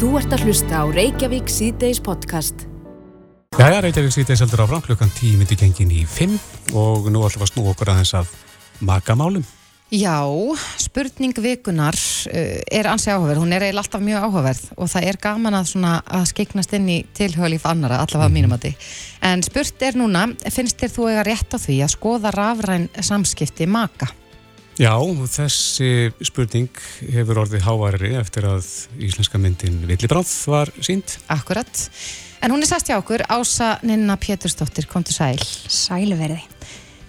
Þú ert að hlusta á Reykjavík síðdeis podcast. Jæja, Reykjavík síðdeis heldur áfram klukkan 10 myndi gengin í 5 og nú ætlum við að snú okkur aðeins af makamálum. Já, spurning vikunar uh, er ansi áhugaverð, hún er eiginlega alltaf mjög áhugaverð og það er gaman að, að skeiknast inn í tilhjóðlíf annara, allavega mm. mínum að því. En spurt er núna, finnst þér þú eiga rétt á því að skoða rafræn samskipti maka? Já, þessi spurning hefur orðið háværi eftir að íslenska myndin Villibráð var sínt. Akkurat. En hún er sæst hjá okkur, Ása Ninna Pétursdóttir, kom til sæl. Sæluverði.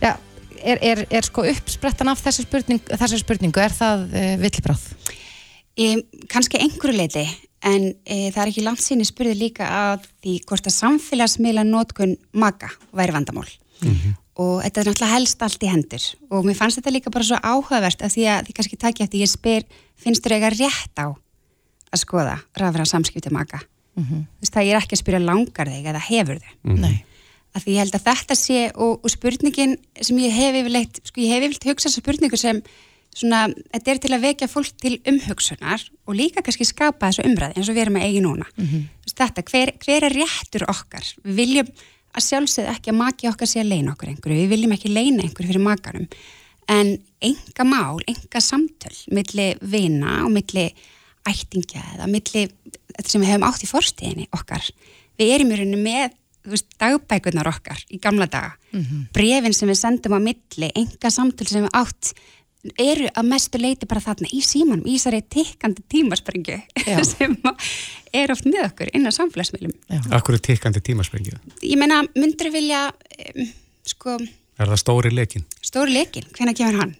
Já, er, er, er sko uppsprettan af þessu spurningu, þessu spurningu er það uh, eh, villibráð? Kanski einhverju leiti en e, það er ekki langt síni spurði líka að því hvort að samfélagsmiðla nótkun maga væri vandamál mm -hmm. Og þetta er náttúrulega helst allt í hendur og mér fannst þetta líka bara svo áhugavert að því að því kannski takja eftir ég spyr finnst þú eitthvað rétt á að skoða rafra samskipti maga mm -hmm. þú veist það ég er ekki að spyrja langar þig eða hefur þau mm -hmm. Nei að því ég held að þetta sé og, og spurningin sem ég hef yfirleitt sko ég hef yfirleitt hugsað þessa spurningu sem svona, þetta er til að vekja fólk til umhugsunar og líka kannski skapa þessu umræði eins og við erum með eigi núna mm -hmm. þetta, hver, hver er réttur okkar við viljum að sjálfsögð ekki að maki okkar sé að leina okkur einhverju, við viljum ekki leina einhverju fyrir makanum, en enga mál, enga samtöl milli vina og milli ættingja eða milli, þetta sem við hefum átt í forstíðinni okkar, við erum í rauninu með veist, dagbækunar okkar í gamla daga. Mm -hmm. brefin sem við sendum á milli enga samtöl sem við átt eru að mestu leiti bara þarna í símanum í þessari tikkandi tímasprengu sem er oft með okkur inn á samfélagsmiðlum Akkur er tikkandi tímasprengu? Ég menna, myndur vilja um, sko Er það stóri lekin? Stóri lekin, hvenna kemur hann?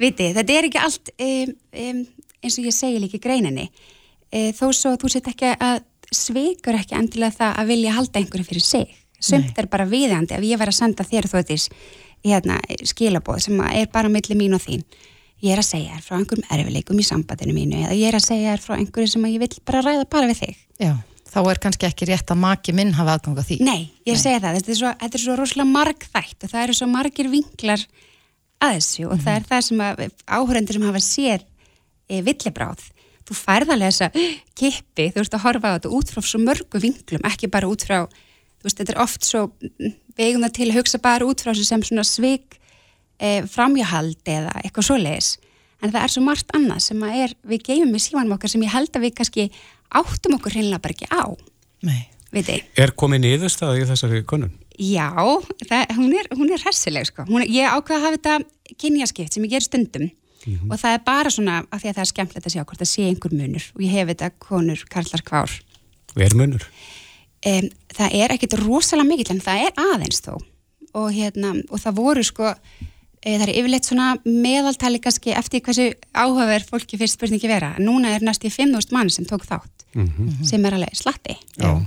Viti, þetta er ekki allt um, um, eins og ég segi líka í greininni e, þó svo þú set ekki að sveikar ekki endilega það að vilja halda einhverju fyrir sig. Sumt er bara viðandi ef ég verð að senda þér þú veitís hérna, skilabóð sem er bara millir mín og þín. Ég er að segja þér frá einhverjum erfileikum í sambandinu mínu eða ég er að segja þér frá einhverju sem ég vil bara ræða bara við þig. Já, þá er kannski ekki rétt að maki minn hafa aðganga því. Nei, ég að segja það. Þetta er svo, þetta er svo rosalega margþætt og það eru svo margir vinklar að þessu og mm -hmm. það er það sem áhörendur sem hafa sér e, villibráð þú færð að lesa kippi, þú ert að horfa á þetta út frá svo mörgu vinglum, ekki bara út frá veist, þetta er oft svo vegum það til að hugsa bara út frá þessu sem svona svig eh, framjáhald eða eitthvað svo leiðis en það er svo margt annað sem að er við geymum í símanum okkar sem ég held að við kannski áttum okkur hreinlega bara ekki á Nei. Er komið niðurstaði í þessari konun? Já, það, hún er, er hressileg sko, hún, ég ákveða að hafa þetta kynjaskipt sem ég ger stundum Mm -hmm. og það er bara svona af því að það er skemmtilegt að sjá hvort það sé einhver munur og ég hef þetta konur Karlar Kvár Er munur? Um, það er ekkit rosalega mikill en það er aðeins þó og, hérna, og það voru sko e, það er yfirleitt svona meðaltali kannski eftir hversu áhugaverð fólki fyrst spurningi vera núna er næst í 5.000 mann sem tók þátt mm -hmm. sem er alveg slatti Já.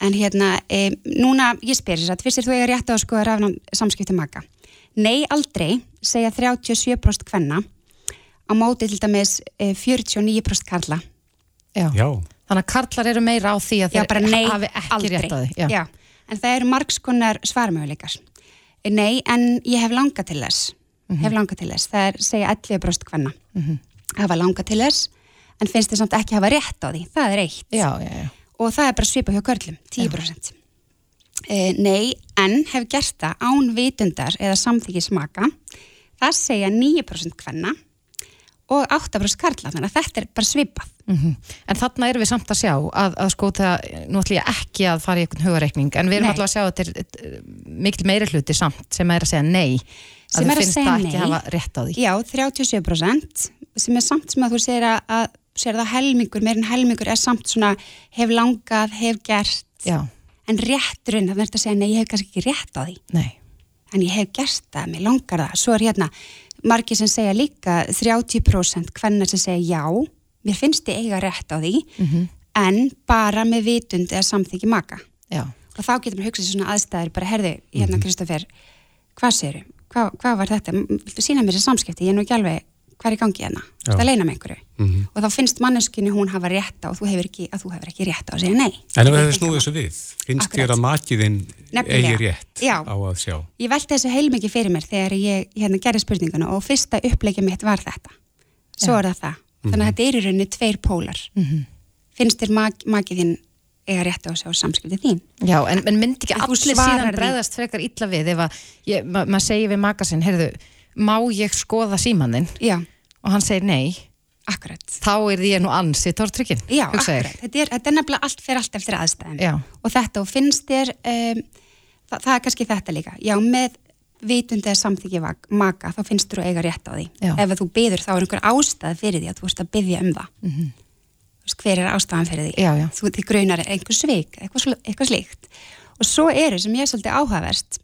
en hérna e, núna ég spyrir þess að fyrst er þú eiga rétt á sko rafna samskipti maka Nei aldrei segja 37% hvenna á móti til dæmis 49% eh, karla Já. Já. Þannig að karlar eru meira á því að Já, þeir hafi ekki rétt á því Já. En það eru margskonar svarmöguleikar. Nei, en ég hef langa til þess. Mm -hmm. hef langa til þess, það er segja 11% hvenna mm -hmm. hafa langa til þess en finnst þið samt ekki hafa rétt á því. Það er eitt. Og það er bara svipa hjá körlum, 10% e, Nei, en hef gert það án vitundar eða samþykji smaka það segja 9% hvenna og 8% karla, þannig að þetta er bara svipað. Mm -hmm. En þarna erum við samt að sjá að, að sko það, nú ætlum ég ekki að fara í einhvern hugareikning, en við erum alltaf að sjá að þetta er mikil meiri hluti samt sem er að segja nei, að sem þið finnst það ekki að hafa rétt á því. Já, 37% sem er samt sem að þú segir að, að sér það helmingur, meirin helmingur er samt svona hef langað, hef gert Já. en rétturinn, það verður að segja nei, ég hef kannski ekki rétt á því. Nei. En ég hef gert það, mér langar það, svo er hérna margir sem segja líka 30% hvernig sem segja já, mér finnst ég eiga rétt á því mm -hmm. en bara með vitund eða samþyggi maka já. og þá getur maður hugsað svona aðstæður bara herði, hérna Kristófer hvað séru, Hva, hvað var þetta sína mér þessi samskipti, ég er nú ekki alveg hvað er í gangi hérna, þú veist að leina með einhverju? Mm -hmm. og þá finnst manneskinni hún hafa rétt á og þú hefur ekki, að þú hefur ekki rétt á að segja nei. En ef það er snúið þessu við, finnst þér að makiðinn eigi rétt Já. á að sjá? Ég veldi þessu heilmikið fyrir mér þegar ég hérna gerði spurninguna og fyrsta upplegið mitt var þetta. Svo Já. er það það, þannig að mm -hmm. þetta er í rauninni tveir pólar. Mm -hmm. finnst þér mak, makið þín eiga rétt á að sjá samskiptið þín? Já, en, en myndi ekki allir síðan bregðast frekar illa við ef að ég- ma- maður segir við maka sinn, heyrðu, má ég skoða símaninn? Já, Og hann segir nei, akkurat þá er ég nú ansi tortryggin. Já, akkurat, þetta er, þetta er nefnilega allt fyrir allt eftir aðstæðum Já. og þetta og finnst þér um, það, það er kannski þetta líka já, með vitundið að samþykja maka þá finnst að eiga rétt á því Já. ef þú byður þá er einhver ástæð fyrir því að þú ert að byðja um það mm -hmm. veist, hver er ástæðan fyrir því Já, já. þú þið graunar einhver sveik eitthvað, eitthvað slíkt og svo eru sem ég er svolítið áhugaverst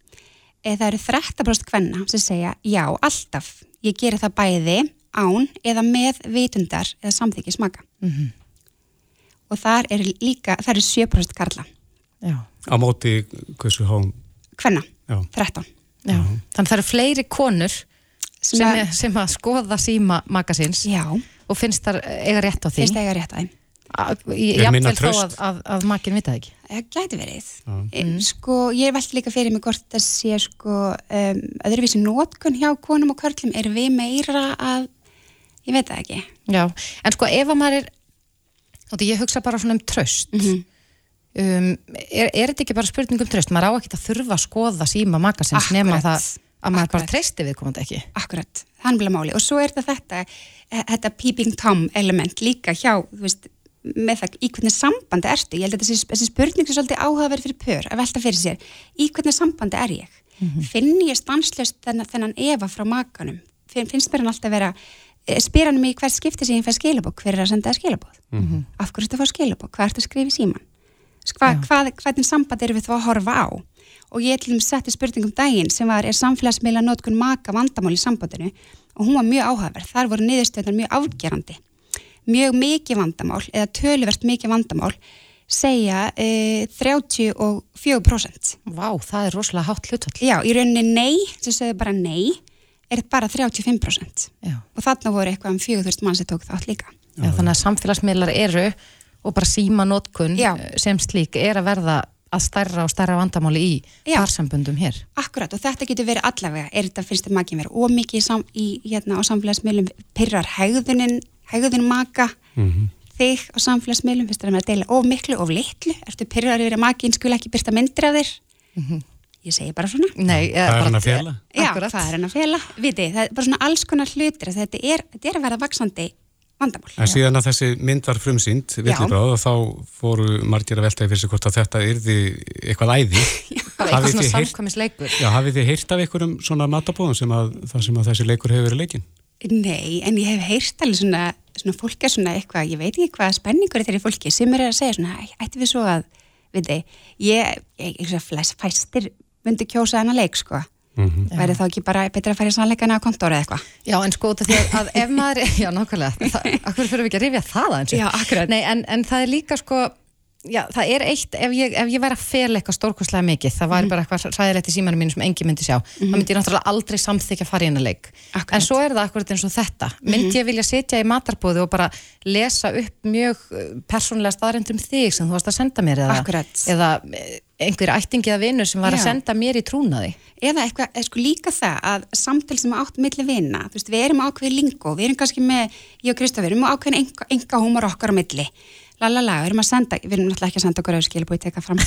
e, það eru 13% kvenna sem segja já, alltaf, ég geri það bæði án eða með vitundar eða samþykja smaka Mhm. og þar er líka, þar er 7% karla Já. Á móti hversu hám, kvenna, já. 13 Já. Þannig það eru fleiri konur sem, sem, að, er, sem að skoða síma já, og finnst þar eiga rétt á því. finnst það eiga rétt að þeim Ég minna jafnvel þó að, að, að makin vita það ekki. Það gæti verið Já. mm. sko, ég velti líka fyrir mig hvort það sé sko, um, öðruvísi nótkun hjá konum og körlum, er við meira að ég veit það ekki Já, en sko ef að maður er, og því ég hugsa bara svona um tröst, Mhm. um, er, er þetta ekki bara spurning um tröst? Maður á ekki að þurfa að skoða síma maka síns Akkurat. nema það að maður bara Akkurat. treysti við komandi ekki. Akkurat, er bara máli og svo er þetta þetta, eh, þetta peeping tom element líka hjá, þú veist með það, í hvernig sambandi ertu? Ég held að þessi, þessi spurning er svolítið áhugaverð fyrir pör að velta fyrir sér, í hvernig sambandi er ég? Finn ég stanslöst þennan, þennan efa frá makanum? Finn, finnst mér hann alltaf vera eh, spyr hann mig hvert skipti sem ég fæ skilabók hver er að senda það skilabóð af hverju að fá skilabók, hvað ertu að skrifa í síman Hva, Já. hvað, hvernig samband erum við þá að horfa á? Og ég til þeim setti spurningum daginn sem var er samfélagsmiðla notkun maka vandamál í sambandinu? Og hún var mjög áhugaverð, þar voru niðurstöðnar mjög afgerandi mjög mikið vandamál eða töluvert mikið vandamál segja e, 34% Vá, það er rosalega hátt hlutvall. já, í rauninni nei, sem segðu bara nei er bara 35% Já. og þarna voru eitthvað um 4000 mann sem tók þátt líka Já, þannig að samfélagsmiðlar eru og bara síma notkun Já. sem slík er að verða að stærra og stærra vandamáli í farsambundum hér. Akkurat og þetta getur verið allavega, er þetta finnst þetta makin verið ómikið í, sam, í hérna á samfélagsmiðlum, pyrrar hegðunin, hegðun maka, þig á samfélagsmiðlum, finnst þetta að deila of miklu, of litlu, ertu pyrrar yfir að makin skul ekki byrta myndir af þér? Ég segi bara svona. Nei, Hvað er hann að fela? Já, Akkurat. hvað er hann að fela? Viti, það er bara svona alls konar hlutir, þetta er, þetta er að verða vaksandi vandamál. En síðan að þessi mynd var frumsýnd, villibráð, og þá fóru margir að veltaði fyrir sig hvort að þetta yrði eitthvað æði. Eitthvað svona samkvæmisleikur. Já, hafið þið heyrt af einhverjum svona matabóðum sem að, þar sem að þessi leikur hefur verið leikinn? Nei, en ég hef heyrt alveg svona, svona fólk er svona eitthvað, ég veit ekki hvað spenningur er þeirri fólki sem er að segja svona, "Æ, ætti við svo að, við þið, ég, ég, ég, ég flest fæstir myndi kjósa þennan leik, sko. Mhm. Væri þá ekki bara betra að fara í sannleikana á kontóra eða eitthvað? Já, en sko út af því að, ef maður, já, nákvæmlega, það, akkur fyrir við ekki að rifja það aðeins? Já, akkurat. Nei, en, en það er líka sko, já, það er eitt, ef ég, ef ég væri að fela eitthvað stórkostlega mikið, það Mhm. væri bara eitthvað ræðilegt í símanum mínu sem engin myndi sjá, þá myndi ég náttúrulega aldrei samþykja að fara í hennar leik. Akkurat. Mhm. En svo er það akkurat eins og þetta. Myndi ég vilja setja í matarbúðu og bara lesa upp mjög uh, persónulega staðrendum þig sem þú varst að senda mér eða, eða eh, einhver ættingi eða vinnur sem var að Já. senda mér í trúnaði. Eða eitthvað, eða sko líka það að samtal sem átt milli vina, þú veist, við erum ákveðið lingó, við erum kannski með, ég og Kristofur, við erum ákveðin enga, enga húmor okkar á milli, lalala, við erum að senda, við erum náttúrulega ekki að senda okkur auðvitað skilabúið teka fram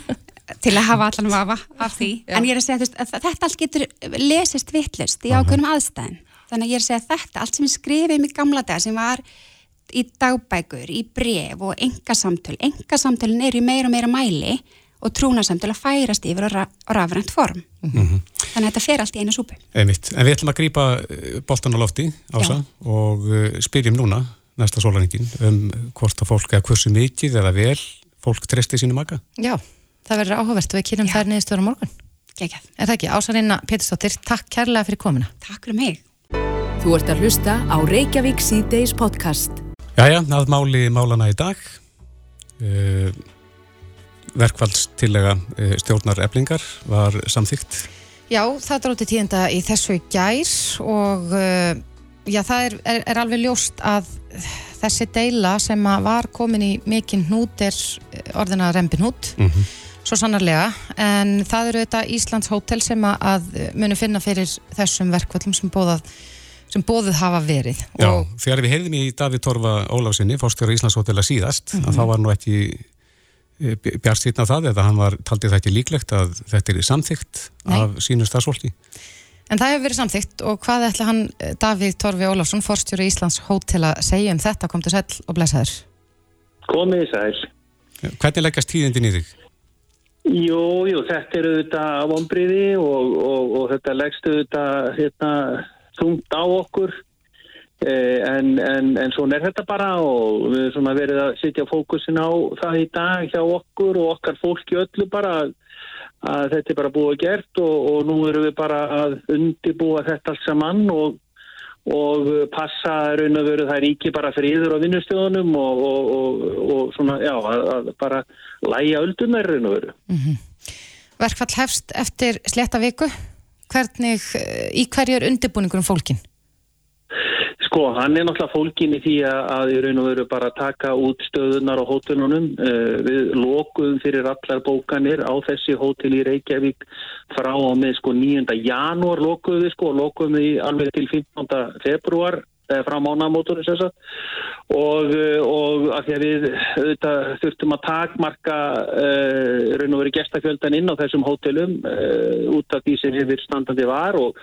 til að hafa allan vafa af því, Já. en ég er að segja, þú veist, að þetta allt getur lesist vittlust í ákveðnum aðstæðin, þannig að ég er að segja að þetta, allt sem við skrifum í gamla dag sem var í dagbækur, í bref og engasamtöl, engasamtölin eru í meira og meira mæli og trúnasamtöl að færast yfir á, ra á rafrænt form. Þannig að þetta fer allt í einu súpu. Einmitt. En við ætlum að grípa boltan á lofti, Ása, og uh, spyrjum núna, næsta sólarningin, um hvort að fólk, eða hversu mikið eða vel fólk treysti sínu maka. Já, það verður áhugavert og við kynum þær niðurstöður á morgun. Gekjað. Er það ekki? Ásarina Pétursdóttir, takk kærlega fyrir komuna. Takk fyrir mig. Þú ert að hlusta á Reykjavík C-Days podcast. Jæja, að máli málana í dag. Uh, verkfaldstillega uh, stjórnar eblingar var samþygt. Já, það dróti tíðenda í þessu gær og uh, já, það er, er, er alveg ljóst að þessi deila sem var komin í mikinn hnút er orðina rempinhút, Mm svo sannarlega, en það eru þetta Íslands hótel sem að, munu finna fyrir þessum verkvallum sem bóðað sem bóðuð hafa verið. Já, og... þegar við heyrðum í Davíð Torfa Ólafsinni, fórstjóra Íslandshotela síðast, mm -hmm. að þá var nú ekki e, bjart sýtna það eða hann var, taldi það ekki líklegt að þetta er samþygt af sínu stafsfólki. En það hefur verið samþygt og hvað ætla hann Davíð Torfi Ólafsson, fórstjóra Íslands hótela, segja um þetta? Kom til sæl og blessaður. Komið sæl. Hvernig leggast tíðindin í þig? Jú, jú, þetta er auðvitað vonbriði og, og, og þetta leggst auðvitað hérna, þungt á okkur eh, en, en, en svona er þetta bara og við erum verið að sitja fókusin á það í dag hjá okkur og okkar fólki öllu bara að, að þetta er bara búið gert og, og nú erum við bara að undibúa þetta allt saman og og passa raun og veru það er ekki bara friður á vinnustjóðunum og, og, svona, já, að, að bara læja öldunar raun og veru. Mm -hmm. Verkfall hefst eftir sletta viku. Hvernig, í hverju er undirbúningur um fólkin? Sko, hann er náttúrulega fólkin í því að í raun og veru bara taka út stöðunar á hótelunum. Uh, við lokuðum fyrir allar bókanir á þessi hótel í Reykjavík frá og með sko 9. janúar lokuðum við sko, lokuðum við alveg til 15. februar frá mánamóturinn sem sagt og, eh, og að því að við auðvitað, þurftum að takmarka uh, raun og veru gestakjöldan inn á þessum hótelum uh, út af því sem hefur standandi var og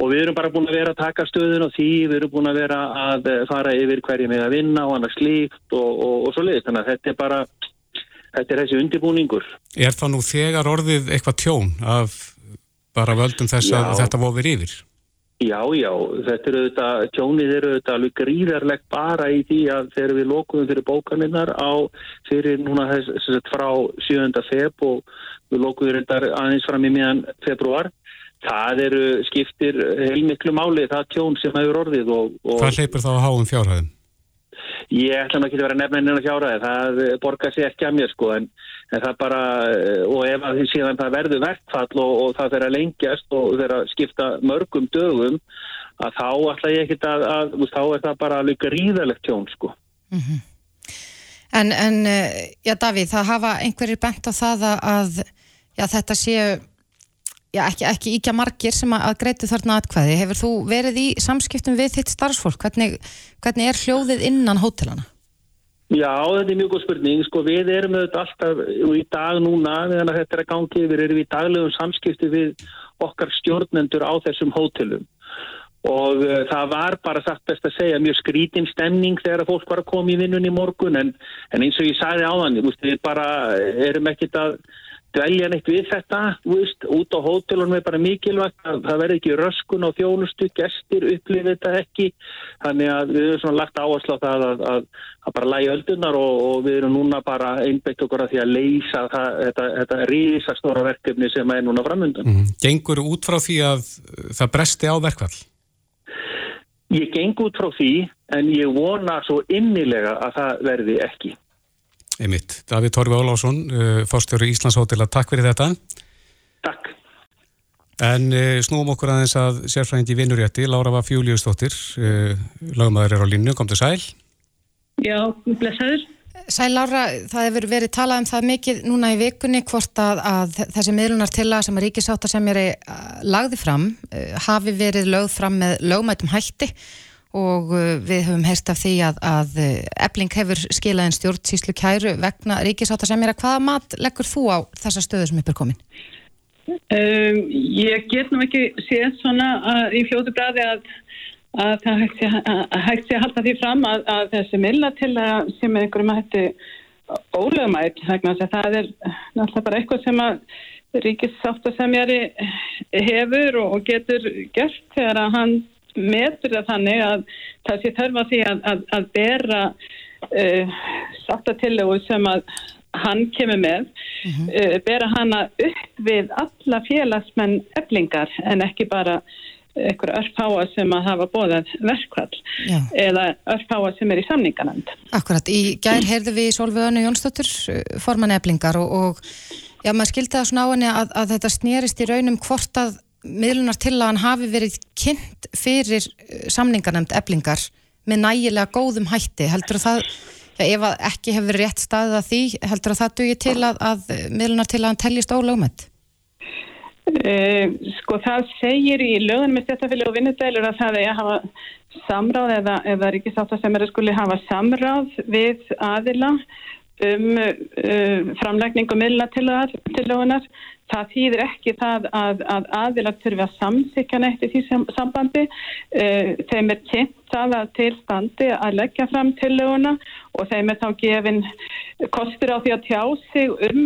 Og við erum bara búin að vera að taka stöðun og því við erum búin að vera að fara yfir hverjum við að vinna og annars líkt og, og, og svo leiðist. Þannig að þetta er bara, þetta er þessi undirbúningur. Er það nú þegar orðið eitthvað tjón af bara völdum þess að þetta vofir yfir? Já, já, þetta eru auðvitað, tjónið eru auðvitað alveg gríðarlegt bara í því að þegar við lókuðum fyrir bókaninnar á fyrir núna þess að frá 7. feb og við lókuðum þetta aðeins fram í miðan februar Það eru skiptir heilmiklu máli, það tjón sem hefur orðið. Og, og Hvað leipur þá að háum fjárhæðum? Ég ætla ekki að vera nefninn en að fjárhæði, það borgar sér ekki að mér sko, en, en það bara, og ef að því síðan það verður verkfall og, og það fer að lengjast og að skipta mörgum dögum, að þá ætla ég ekki að, að, þá er það bara alveg gríðalegt tjón sko. Mm -hmm. En, en, já Davíð, það hafa einhverjir bent á það að, já þetta séu já, ekki, ekki íkja margir sem að greitu þarna atkvæði. Hefur þú verið í samskiptum við þitt starfsfólk? Hvernig, hvernig er hljóðið innan hótelana? Já, þetta er mjög góð spurning. Sko, við erum auðvitað alltaf í dag núna, þegar þetta er að gangi yfir, erum við í daglegum samskipti við okkar stjórnendur á þessum hótelum. Og uh, það var bara sagt best að segja mjög skrítin stemning þegar að fólk var að koma í vinnun í morgun en, en eins og ég sagði á þannig, við bara erum ekkit að dvelja neitt við þetta, veist, út á hótelunum er bara mikilvægt, það verður ekki röskun á þjónustu, gestir upplifið þetta ekki, þannig að við erum svona lagt áherslu á það að, að, að bara lægi öldunar og, og við erum núna bara einbeitt okkur að því að leysa það, þetta, þetta rísastóra verkefni sem er núna framöndan. Mm. Gengur út frá því að það bresti á verkvall? Ég geng út frá því en ég vona svo innilega að það verði ekki. Einmitt. Davíð Torfi Ólásson, uh, fórstjóri Íslandshótela, takk fyrir þetta. Takk. En uh, snúum okkur aðeins að sérfræðingi vinnurétti, Lára var fjúliustóttir, uh, lagmaður er á línu, kom til sæl. Já, blessaður. Sæl Lára, það hefur verið talað um það mikið núna í vikunni hvort að, að þessi miðlunar til að sem að ríkisáttar sem er lagði fram hafi verið lögð fram með lögmætum hætti og uh, við höfum heyrst af því að, að ebling uh, hefur skilað en stjórnsýslu kæru vegna ríkisáta sem er að hvaða mat leggur þú á þessa stöðu sem er komin? Um, ég get nú ekki séð svona að, í fljótu bræði að, að það hægt sé að halda því fram að, að þessi milla til að sem er einhverjum að hætti ólögumætt að það er náttúrulega bara eitthvað sem að ríkisáttasemjari hefur og getur gert þegar að hann metur það þannig að það sé þörfa því að, að, að bera uh, sattatillegu sem að hann kemur með mm -hmm. uh, bera hana upp við alla félagsmenn eblingar en ekki bara eitthvað örfáa sem að hafa bóðað verkvall Já. eða örfáa sem er í samninganand. Akkurat, í gær heyrðu við Solveig Önnu Jónsdóttur forman eblingar og, og já, maður skildi það svona á henni að, að þetta snýrist í raunum hvort að miðlunar til að hann hafi verið kynnt fyrir eh, samningarnemnd eblingar með nægilega góðum hætti heldur það, já, ef ekki hefur rétt staðið að því, heldur það dugi til að, að miðlunar til að hann teljist ólögmætt? Uh, sko það segir í lögunum með stjættafélag og vinnudælur að það er að hafa samráð eða, eða ríkisáta sem er að skuli hafa samráð við aðila um uh, framlækning og miðla til lögunar. Það þýðir ekki það að, að aðila þurfi að samsykja neitt í því sambandi. Uh, þeim er kynnt að tilstandi að leggja fram til löguna og þeim er þá gefin kostur á því að tjá sig um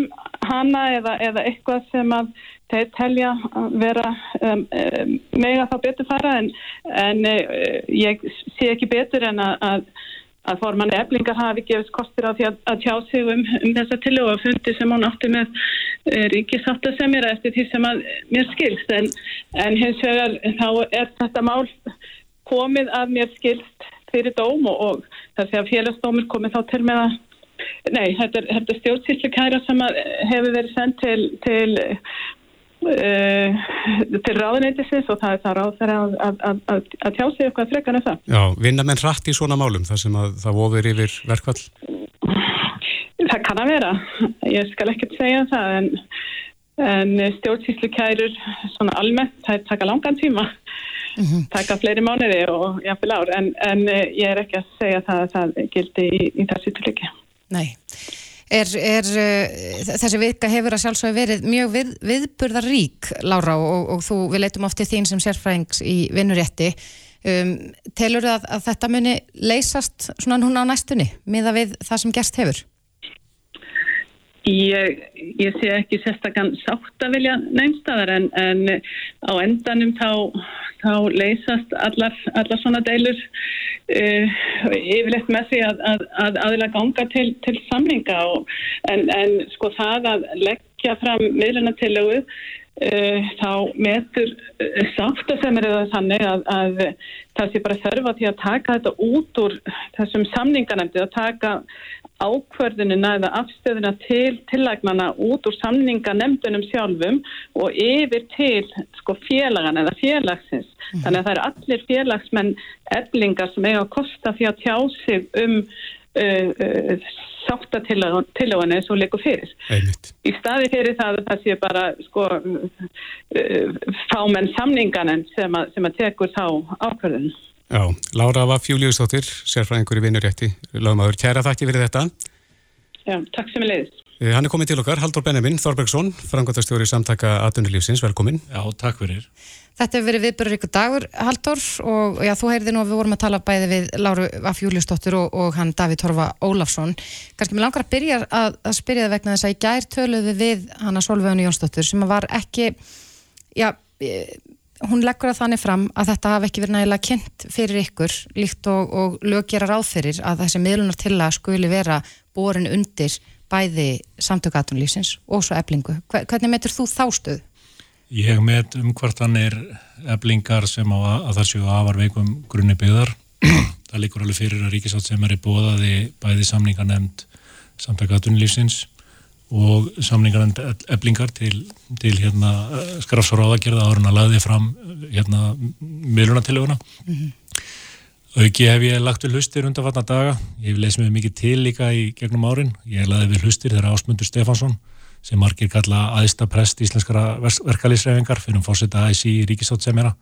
hana eða, eða eitthvað sem að þeir telja að vera um, um, mega þá betur fara en, en uh, ég sé ekki betur en að, að, að formann eflingar hafi gefist kostir að, að tjá sig um, um þessa tilögu og fundi sem hún átti með uh, ríkisátta sem er eftir því sem að mér skilst. En, en hins vegar þá er þetta mál komið að mér skilst fyrir dóm og, og þess að félagsdómur komið þá til með að Nei, þetta er, er stjórnsýslu kæra sem hefur verið sendt til, til til ráðuneytisins og það er það ráð þeirra að, að, að, að tjá sig eitthvað frekan en það. Já, vinna menn rætt í svona málum þar sem að það ofir yfir verkvall? Það kann að vera. Ég skal ekkert segja það en, en stjórnsýslu kærur svona almennt, það er taka langan tíma mm -hmm. taka fleiri mánuði og jáfnvel ár en, en eh, ég er ekki að segja það að það gildi í, í þessu tilviki. Nei. Er, er, uh, þessi vika hefur að sjálfsögja verið mjög við, viðburðarík, Lára, og, og þú, við leitum ofti þín sem sérfræðings í vinnurétti. Um, telur það að, að þetta muni leysast svona núna á næstunni, miða við það sem gerst hefur? Ég, ég sé ekki sérstakann sátt að vilja neinstæðar en, en á endanum þá, þá leysast allar, allar svona deilur uh, yfirleitt með því að, að, að aðila ganga til, til samlinga og, en, en sko það að leggja fram miðluna til auðu uh, þá metur uh, sátt að sem er það þannig að, að það sé bara þörfa til að taka þetta út úr þessum samlinganemndi að taka ákverðunina eða afstöðuna til tillagnana út úr samninga nefndunum sjálfum og yfir til sko félagan eða félagsins. Mm. Þannig að það er allir félagsmenn eblingar sem eiga að kosta því að tjá sig um uh, uh, sáttatilögunni sem líkur fyrir. Einmitt. Í staði fyrir það að það sé bara sko uh, fámenn samninganen sem að, sem að tekur þá ákverðunum. Já, Lára var fjúliðustóttir, sérfræðingur í vinnurétti, lögmaður. Kæra þakki fyrir þetta. Já, takk sem er leiðist. Eh, hann er komið til okkar, Haldur Benjamin Þorbergsson, frangotastjóri samtaka aðdunulífsins, velkomin. Já, takk fyrir. Þetta hefur verið viðbörur ykkur dagur, Haldur, og já, þú heyrði nú að við vorum að tala bæði við Láru af Júliustóttur og, og hann Davíð Torfa Ólafsson. Kanski mér langar að byrja að, að spyrja það vegna þess að í gær töluði við hann að Solveigunu Jónsdóttur sem var ekki, já, hún leggur að þannig fram að þetta hafi ekki verið nægilega kynnt fyrir ykkur líkt og, og lög gera ráð fyrir að þessi miðlunar til að skuli vera borin undir bæði samtökatunlýsins og svo eblingu. Hvernig metur þú þá stöð? Ég met um hvort hann er eblingar sem á að, að það séu afar veikum grunni byggðar. það líkur alveg fyrir að ríkisátt sem er í bóðaði bæði samningar nefnd samtökatunlýsins og samningarand eblingar til, til hérna, skrafsóráðagerða áður en að laði fram hérna, miðlunatilöguna mm -hmm. auki hef ég lagt við hlustir undanfatna daga, ég hef leysið mig mikið til líka í gegnum árin, ég laði við hlustir þegar Ásmundur Stefansson sem margir kalla aðista prest íslenskara verkalýsreifingar fyrir um fórseta AIC í Ríkisáttsemjara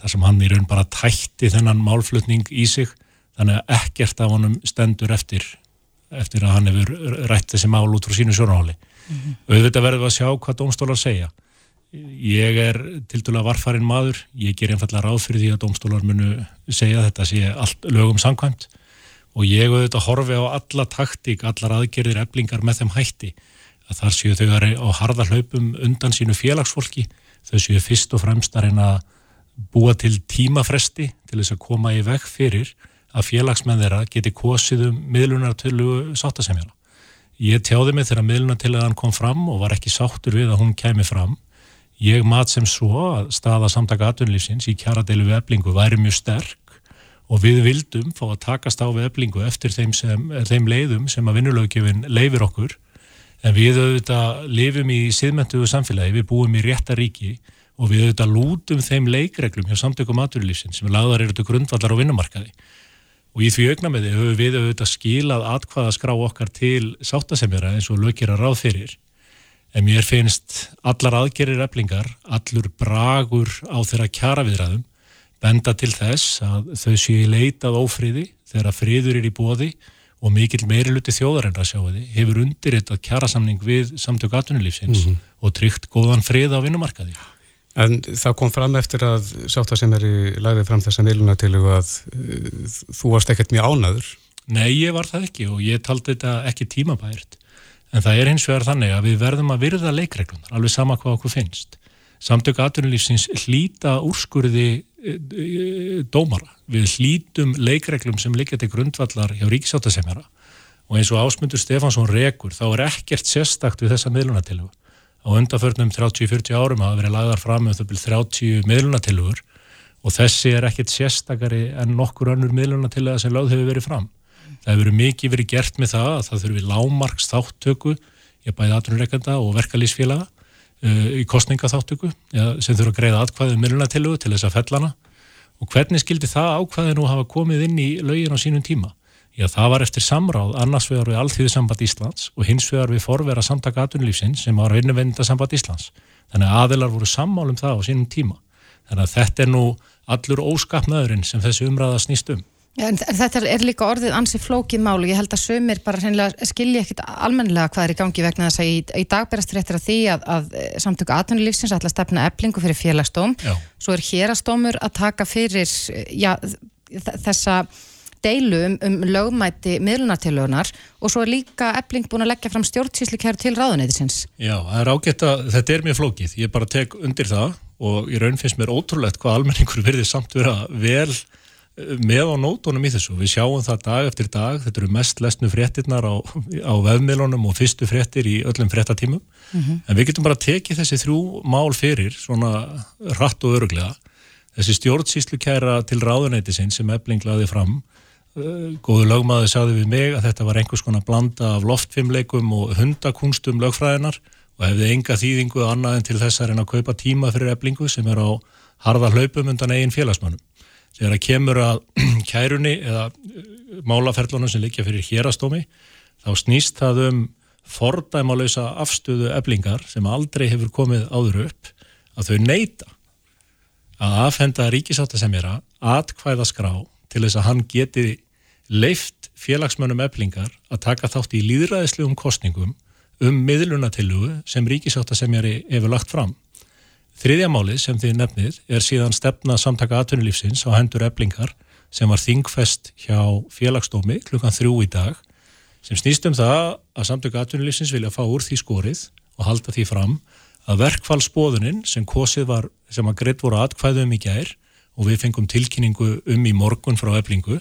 þar sem hann í raun bara tætti þennan málflutning í sig þannig að ekkert af honum stendur eftir eftir að hann hefur rætt þessi mál út frá sínu sjónaháli. Mm -hmm. Auðvitað verðum við að sjá hvað dómstólar segja. Ég er til dæla varfarinn maður, ég ger einfallega ráð fyrir því að dómstólar munu segja að þetta sé allt lögum samkvæmt og ég auðvitað horfi á alla taktík, allar aðgerðir, eblingar með þeim hætti að þar séu þau á harða hlaupum undan sínu félagsfólki, þau séu fyrst og fremst að reyna að búa til tímafresti til þess að koma í veg fyrir að félagsmenn þeirra geti kosið um miðlunartölu sáttasemjala. Ég tjáði mig þegar miðlunartöluðan kom fram og var ekki sáttur við að hún kemi fram. Ég mat sem svo að staða samtaka atvinnlýfsins í kjaradeilu við eblingu væri mjög sterk og við vildum fá að takast á við eblingu eftir þeim, sem, þeim leiðum sem að vinnulögjöfin leifir okkur. En við auðvitað lifum í síðmentuðu samfélagi, við búum í rétta ríki og við auðvitað lútum þeim leikreglum hjá samtökum atvinnlýfsins sem laðar eru til grundvallar á vinnumarkaði og í því augnameði höfum við auðvitað skilað atkvaða skrá okkar til sáttasemjara eins og lögir að ráð fyrir en mér finnst allar aðgerir eflingar, allur bragur á þeirra kjara viðræðum benda til þess að þau séu leitað ófríði þegar friður er í bóði og mikill meiriluti þjóðarinn að sjá því hefur undir þetta kjarasamning við samtök atvinnulífsins mm -hmm. og tryggt góðan frið á vinnumarkaði. En það kom fram eftir að sátt að sem er í læðið fram þessa miðluna til að þú varst ekkert mjög ánaður. Nei, ég var það ekki og ég taldi þetta ekki tímabært. En það er hins vegar þannig að við verðum að virða leikreglunar, alveg sama hvað okkur finnst. Samtök aðtunulífsins hlýta úrskurði e, e, dómara. Við hlýtum leikreglum sem liggja til grundvallar hjá ríkisáttasemjara og eins og ásmundur Stefansson rekur þá er ekkert sérstakt við þessa miðlunatilhuga. Á undarförnum 30-40 árum hafa verið lagðar fram með þau byrjum 30 miðlunatilhugur og þessi er ekkert sérstakari en nokkur önnur miðlunatilhuga sem lögð hefur verið fram. Það hefur mikið verið gert með það að það þurfi lámarks þáttöku ég bæði aðrunreikanda og verkalýsfélaga uh, í kostningaþáttöku ja, sem þurfa að greiða atkvæðið um millunatilugu til þess að fellana og hvernig skildi það ákvæði nú hafa komið inn í lögin á sínum tíma? Já, það var eftir samráð annars vegar við Alþjóðsamband Íslands og hins vegar við forvera samtaka aðrunlífsins sem var vinnuvendasamband Íslands. Þannig að aðilar voru sammálum það á sínum tíma. Þannig að þetta er nú allur óskapnaðurinn sem þessi umræða snýst um. En þetta er líka orðið ansi flókið mál og ég held að sömur bara skilja ekkit almennilega hvað er í gangi vegna þess að í, í dag berast réttir að því að, að samtöku atvinnulífsins ætla að stefna eblingu fyrir félagstóm já. svo er hérastómur að taka fyrir já, þessa deilu um, um lögmæti miðlunartilögunar og svo er líka ebling búin að leggja fram stjórnsýsli kæru til ráðuneytisins. Já, það er ágætt að þetta er mjög flókið, ég bara tek undir það og í raun finnst mér ótrúlegt hvað almenningur verði samt vera vel með á nótunum í þessu. Við sjáum það dag eftir dag, þetta eru mest lesnu fréttirnar á, á vefmiðlunum og fyrstu fréttir í öllum fréttatímum, mm -hmm. en við getum bara tekið þessi þrjú mál fyrir svona rætt og öruglega. Þessi stjórnsýslu kæra til ráðunæti sem ebling laði fram, góðu lögmaði sagði við mig að þetta var einhvers konar blanda af loftfimleikum og hundakunstum lögfræðinar og hefði enga þýðingu annað en til þessar en að kaupa tíma fyrir eblingu sem er á harða hlaupum undan eigin félagsmannum þegar það kemur að kærunni eða uh, málaferlunum sem likja fyrir hérastómi þá snýst það um fordæmalauðsa afstöðu eblingar sem aldrei hefur komið áður upp að þau neyta að afhenda ríkisáttasemjara atkvæða skrá til þess að hann geti leift félagsmönnum eblingar að taka þátt í líðræðislegum kostningum um miðlunatillugu sem ríkisáttasemjari hefur lagt fram. Þriðja málið sem þið nefnið er síðan stefna samtaka atvinnulífsins á hendur eblingar sem var þingfest hjá félagsdómi klukkan þrjú í dag sem snýst um það að samtaka atvinnulífsins vilja fá úr því skorið og halda því fram að verkfallsbóðunin sem kosið var, sem að greitt voru atkvæðum í gær og við fengum tilkynningu um í morgun frá eblingu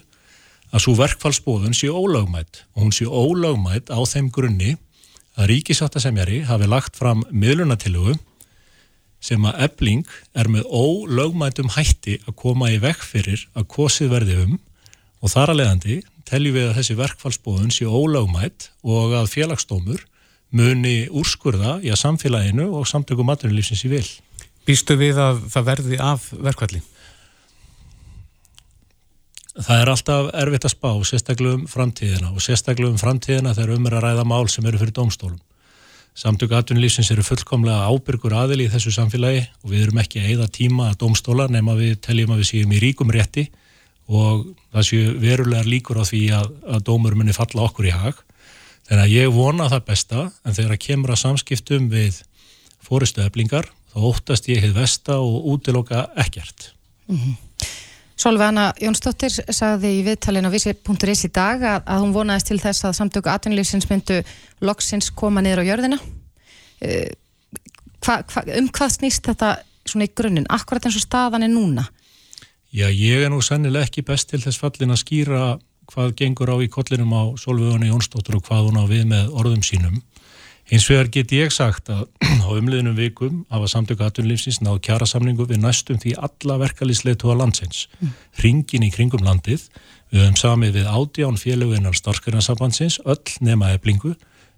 að svo verkfallsbóðun sé ólögmætt og hún sé ólögmætt á þeim grunni að ríkisáttasemjari hafi lagt fram miðlunatillugu sem að ebling er með ólögmætum hætti að koma í vekk fyrir að kosið verði um og þar að leiðandi teljum við að þessi verkfallsbóðun sé ólögmætt og að félagsdómur muni úrskurða í að samfélaginu og samtökum maturlífsins í vil. Býstu við að það verði af verkfalli? Það er alltaf erfitt að spá, sérstaklega um framtíðina og sérstaklega um framtíðina þegar um er að ræða mál sem eru fyrir domstólum. Samtöku aðtunlýfsins eru fullkomlega ábyrgur aðili í þessu samfélagi og við erum ekki að eigða tíma að domstóla nema við teljum að við séum í ríkum rétti og það séu verulegar líkur á því að, að dómur muni falla okkur í hag. Að ég vona það besta en þegar að kemur að samskiptum við fóristu eflingar þá óttast ég hefð vesta og útiloka ekkert. Mm -hmm. Solveigana Jónsdóttir sagði í viðtalin á vísi.is í dag að, að hún vonaðist til þess að samtöku atvinnlýfsins myndu loksins koma niður á jörðina. Uh, hva, hva, um hvað snýst þetta svona í grunninn? Akkurat eins og staðan er núna? Já, ég er nú sannileg ekki best til þess fallin að skýra hvað gengur á í kollinum á Solveigana Jónsdóttir og hvað hún á við með orðum sínum. Hins vegar get ég sagt að á umliðnum vikum hafa samtöku aðtunlýfsins náðu kjara samningu við næstum því alla verkalýsleitu á landsins. Mm. Ringin í kringum landið, við höfum samið við ádján félöginar starfskarnarsambandsins, öll nema eblingu,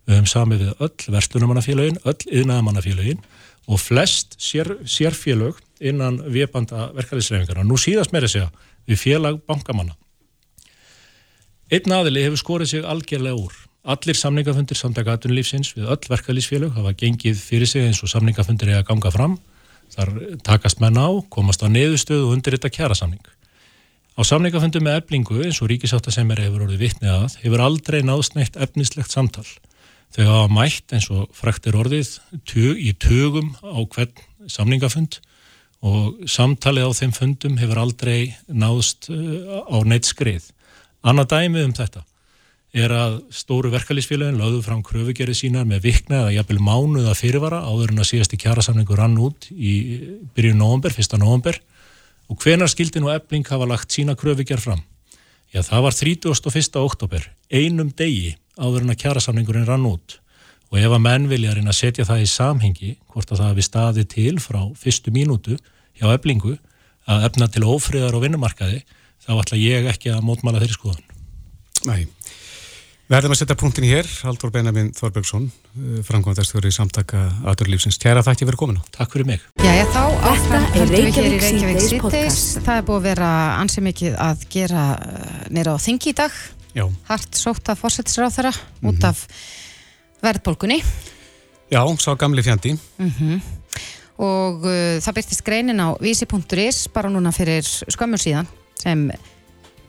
við höfum samið við öll verstunumannafélögin, öll yðnaðamannafélögin og flest sér, sérfélög innan viðbanda verkalýsleifingarna. Nú síðast meira segja við félag bankamanna. Einn aðili hefur skorið sig algjörlega úr Allir samningafundir samtaka aðtunlífsins við öll verkalýsfélög hafa gengið fyrir sig eins og samningafundir er að ganga fram. Þar takast menn á, komast á neðustöðu og undir þetta kjara samning. Á samningafundum með eblingu eins og ríkisáttasemeri hefur orðið vitnið að hefur aldrei náðst neitt efnislegt samtal. Þau hafa mætt eins og fræktir orðið tug, í tugum á hvern samningafund og samtalið á þeim fundum hefur aldrei náðst uh, á neitt skrið. Annað dæmið um þetta er að stóru verkalýsfélagin lögðu fram kröfugerið sínar með vikna eða jafnvel mánuða fyrirvara áður en að síðast í kjærasamningu rann út í byrju november, fyrsta november og hvenar skildi nú ebling hafa lagt sína kröfugerð fram? Já, það var 31. oktober, einum degi áður en að kjærasamningurinn rann út og ef að menn vilja reyna að setja það í samhengi, hvort að það hefði staðið til frá fyrstu mínútu hjá eblingu að efna til ófriðar og vinnumarkaði, þá ætla ég ekki að mótmala þeirri skoðun. Nei. Við ætlum að setja punktin hér, Haldur Benjamin Þorbergsson, framkvæmdastjóri í samtaka aðurlífsins. Kæra þakki fyrir komina. Takk fyrir mig. Já, já, þá áfram er höldum við hér í Reykjavík podcast. Það er búið að vera ansið mikið að gera nýra á þingi í dag. Já, Hart sótt af fórsetisráð þeirra út af verðbólgunni já, sá gamli fjandi. og uh, það byrtist greinin á vísi.is bara núna fyrir skömmur síðan sem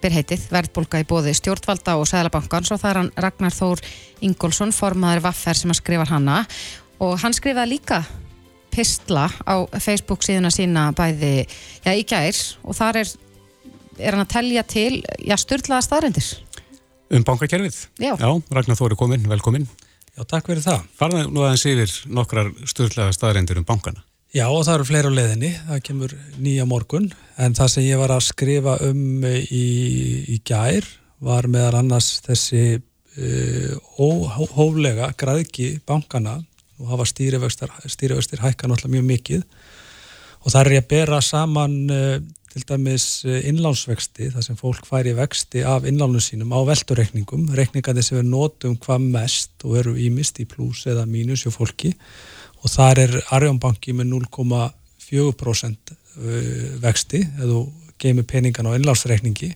ber heitið verðbólga í bóði stjórnvalda og Sæðlabankans og það er hann Ragnar Þór Ingólfsson formaður Vaffer sem að skrifa hana og hann skrifaði líka pistla á Facebook síðuna sína bæði já, í gær og þar er, er hann að telja til já, styrlaða staðrendir Um bankakerfið. Já. Já, Ragnar Þóri kominn, velkominn. Já, takk fyrir það. Farða nú aðeins yfir nokkrar styrlaða staðreindir um bankana. Já, og það eru fleiri á leiðinni, það kemur nýja morgun, en það sem ég var að skrifa um í, í gær var meðal annars þessi uh, óhóflega græðki bankana og hafa stýrivextir hækka náttúrulega mjög mikið. Og það er að bera saman uh, til dæmis innlánsvexti, þar sem fólk færi vexti af innlánum sínum á veldureikningum, reikningandi sem við notum hvað mest og eru ímist í pluss eða mínus hjá fólki og þar er Arjónbanki með 0,4% vexti eða þú geymir peningan á innlánsreikningi.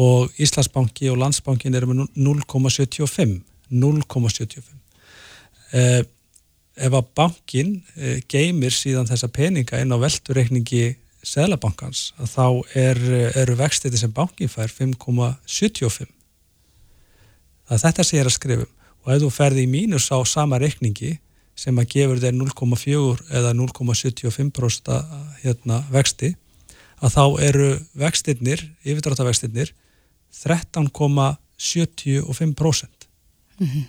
Og Íslandsbanki og Landsbankin eru með 0,75 0,75 eh, ef að bankin eh, geymir síðan þessa peninga inn á veldureikningi Sælabankans að þá er, eru vextið sem bankin fær 5,75 það er þetta sem ég er að skrifum og ef þú ferði í mínus á sama reikningi sem að gefur þér 0,4 eða 0,75% hérna, vexti að þá eru vextinnir, yfirdráttavextinnir 13,75% mm -hmm.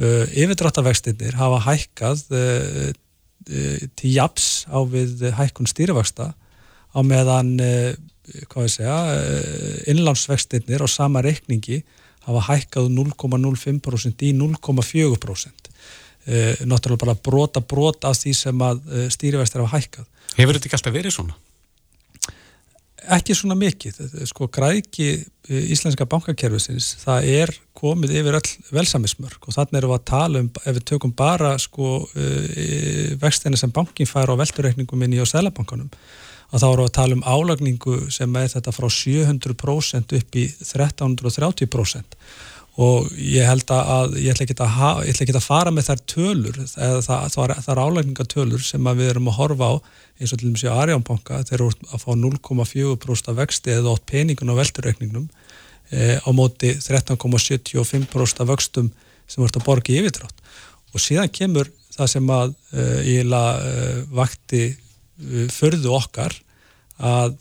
uh, yfirdráttavextinnir hafa hækkað uh, uh, til japs á við hækkun stýrivexta á meðan hvað ég segja innlánsvextinnir á sama reikningi hafa hækkað 0,05% í 0,4% Uh, náttúrulega bara brota brota af því sem að uh, stýrivæstir hafa hækkað. Hefur þetta ekki alltaf verið svona? Ekki svona mikið. Sko græki uh, íslenska bankakerfisins, það er komið yfir öll velsamismörk og þannig erum við að tala um, ef við tökum bara sko vextinni sem bankin fær á veldureikningum inn í á selabankanum, að þá erum við að tala um álagningu sem er þetta frá 700% upp í 1330% og ég held að ég ætla ekki að, að fara með þær tölur eða það, er álækningatölur sem við erum að horfa á eins og til dæmis í Arjánbanka þeir eru að fá 0,4% vexti eða átt peningun á veldurreikningnum e, á móti 13,75% vöxtum sem vart að borga í yfirdrátt. Og síðan kemur það sem að e, ég e, vakti e, förðu okkar að,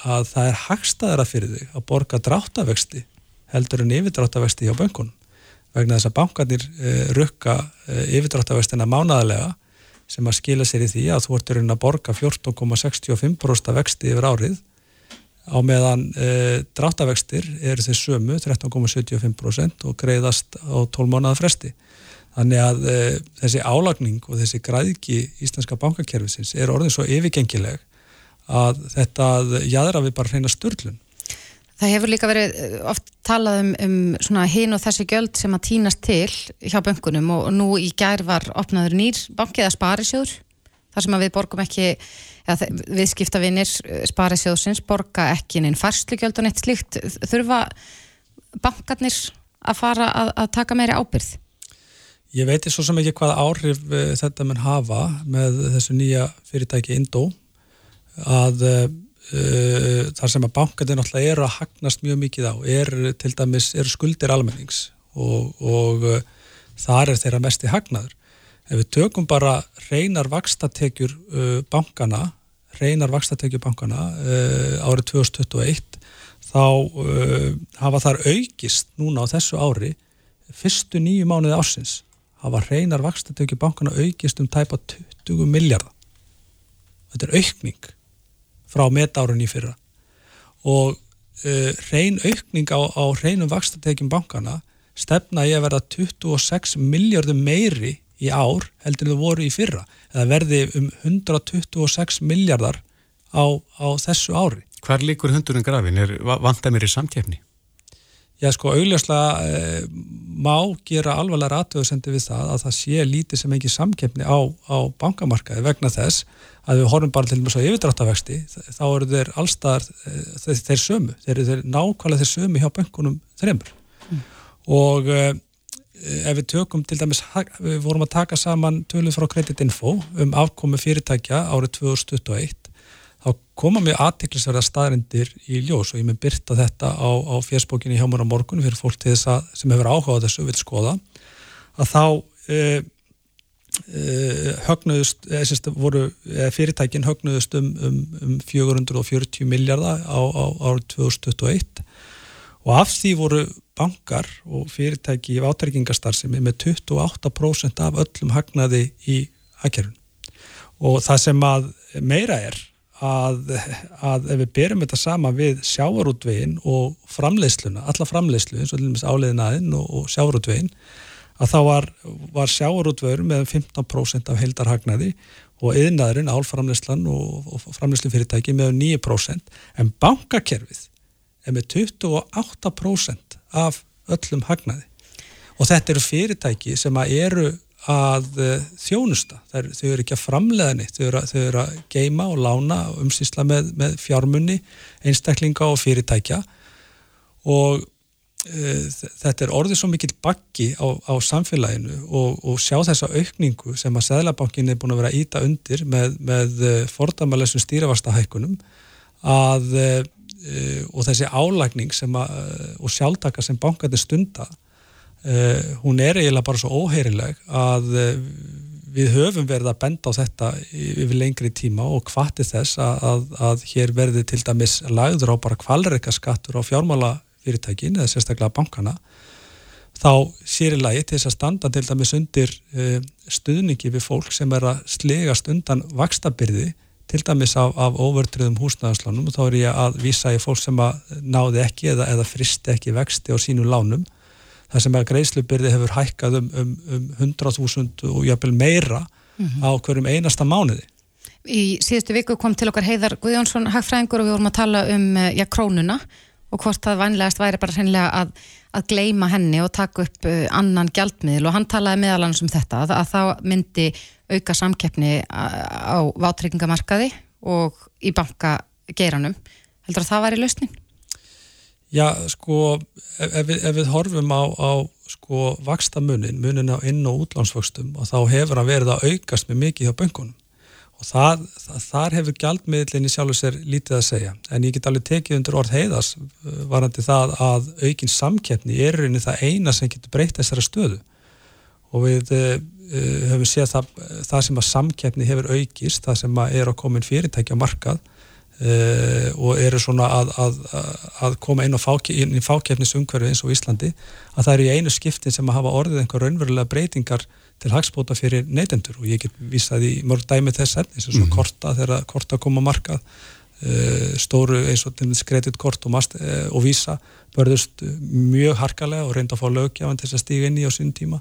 að það er hagstaðara fyrir þig að borga dráttavexti heldur en yfirdráttavexti hjá bönkunum. Vegna þess að bankarnir uh, rukka uh, yfirdráttavextina mánadalega sem að skila sér í því að þú ertur að borga 14,65% vexti yfir árið á meðan uh, dráttavextir eru þeir sömu 13,75% og greiðast á 12 mánuða fresti. Þannig að þessi álagning og þessi græðki íslenska bankakerfisins er orðin svo yfirgengileg að þetta jæðra við bara hreina störlun Það hefur líka verið oft talað um, um svona hinn og þessi gjöld sem að týnast til hjá böngunum og nú í gær var opnaður nýr bankið að sparisjóður þar sem að við borgum ekki eða viðskiptavinir sparisjóðsins borga ekki neinn farslugjöld og neitt slíkt þurfa bankarnir að fara að, að taka meiri ábyrð? Ég veit svo sem ekki hvaða áhrif uh, þetta mun hafa með þessu nýja fyrirtæki Indó að uh, þar sem að bankandi náttúrulega eru að hagnast mjög mikið á er til dæmis er skuldir almennings og, og uh, þar er þeirra mest í hagnaður. Ef við tökum bara reynar vakstatekjur uh, bankana, reynar vakstatekjur bankana árið 2021 þá hafa þar aukist núna á þessu ári fyrstu nýju mánuði ásins hafa reynar vakstatökju bankana aukist um tæpa 20 miljardar. Þetta er aukning frá metárunni fyrra og uh, reyn aukning á, á reynum vakstatökjum bankana stefna ég að verða 26 miljardum meiri í ár heldur það voru í fyrra. Það verði um 126 miljardar á, á þessu ári. Hvar líkur hundurinn grafin? Er vantað mér í samkefni? Já sko, augljóslega eh, má gera alvarlega aðtöðusendi við það að það sé lítið sem ekki samkeppni á, á bankamarkaði vegna þess að við horfum bara til og með svo yfirdráttavexti þá eru þeir allstaðar eh, þeir, þeir sömu, þeir eru þeir nákvæmlega þeir sömu hjá bankunum þreymur mm. og eh, ef við tökum til dæmis, við vorum að taka saman tölur frá Creditinfo um afkomi fyrirtækja árið 2021 þá koma mjög aðtiklisverða staðrindir í ljós og ég með byrta þetta á, á fjersbókinni hjá mér á morgun fyrir fólk að sem hefur áhugað þessu vil skoða að þá e, e, högnuðust e, sérst, voru, e, fyrirtækin högnuðust um, um, um 440 miljardar á, á árið 2021 og af því voru bankar og fyrirtæki í átæringastarðsemi með 28% af öllum hagnaði í aðkerfun og það sem að meira er að, að ef við berum þetta sama við sjávarútvegin og framleiðsluna, alla framleiðslu eins og áleiðinaðinn og, og sjávarútvegin að þá var, var sjávarútvegur með 15% af heildarhagnaði og yðnaðurinn, álframleyslan og, og framleyslufyrirtæki með 9% en bankakerfið er með 28% af öllum hagnaði. Og þetta eru fyrirtæki sem eru að uh, þjónusta, þau eru ekki að framlega neitt, þau eru þau eru að geima og lána og umsýsla með, með fjármunni, einstaklinga og fyrirtækja. Og uh, þetta er orðið svo mikill bakki á, á samfélaginu og, og sjá þessa aukningu sem að Sæðlabankin er búin að vera íta undir með, með uh, fordamalessum stýravastahækkunum að og þessi álægning að, og sjálftaka sem bankandi stunda Uh, hún er eiginlega bara svo óheyrileg að uh, við höfum verið að benda á þetta yfir lengri tíma og hvati þess að, að, að hér verði til dæmis lagður á bara kvalreika skattur á fjármálafyrirtækin eða sérstaklega bankana þá sér í lagi til þess að standa til dæmis undir uh, stuðningi við fólk sem er að slegast undan vakstabyrði til dæmis af, af óvörtriðum húsnæðanslánum og þá er ég að vísa í fólk sem að náði ekki eða, eða fristi ekki vexti á sínu lánum það sem að greiðslubyrði hefur hækkað um, um, um 100.000 og jafnvel meira mm -hmm. á hverjum einasta mánuði. Í síðustu viku kom til okkar Heiðar Guðjónsson hagfræðingur og við vorum að tala um eh, já, krónuna og hvort það vanlegast væri bara hreinlega að, að gleima henni og taka upp uh, annan gjaldmiðl og hann talaði meðalans um þetta að, að það myndi auka samkeppni á vátryggingamarkaði og í bankageiranum. Heldur að það væri lausning? Já, sko, ef, við, ef við horfum á, á sko, vaksta munin, á inn- og útlánsvöxtum og þá hefur hann verið að aukast með mikið hjá böngunum og það, það, þar hefur gjaldmiðlinni sjálfur sér lítið að segja. En ég get alveg tekið undir orð heiðas uh, varandi það að aukin samkeppni er rauninni það eina sem getur breytt þessara stöðu. Og við uh, uh höfum séð það, það sem að samkeppni hefur aukist, það sem að er að koma inn fyrirtækja markað Uh, og eru svona að, að, að koma inn, fáke, inn í fákjefnisumhverfi eins og Íslandi að það eru í einu skiptin sem að hafa orðið einhver raunverulega breytingar til hagspóta fyrir neytendur. Og ég get vísað í mörg dæmi þess eins og mm. korta þegar korta koma markað uh, stóru eins og kreditkort og, uh, og vísa börðust mjög harkalega og reynda að fá lögjafan til að stíga inn í á sín tíma.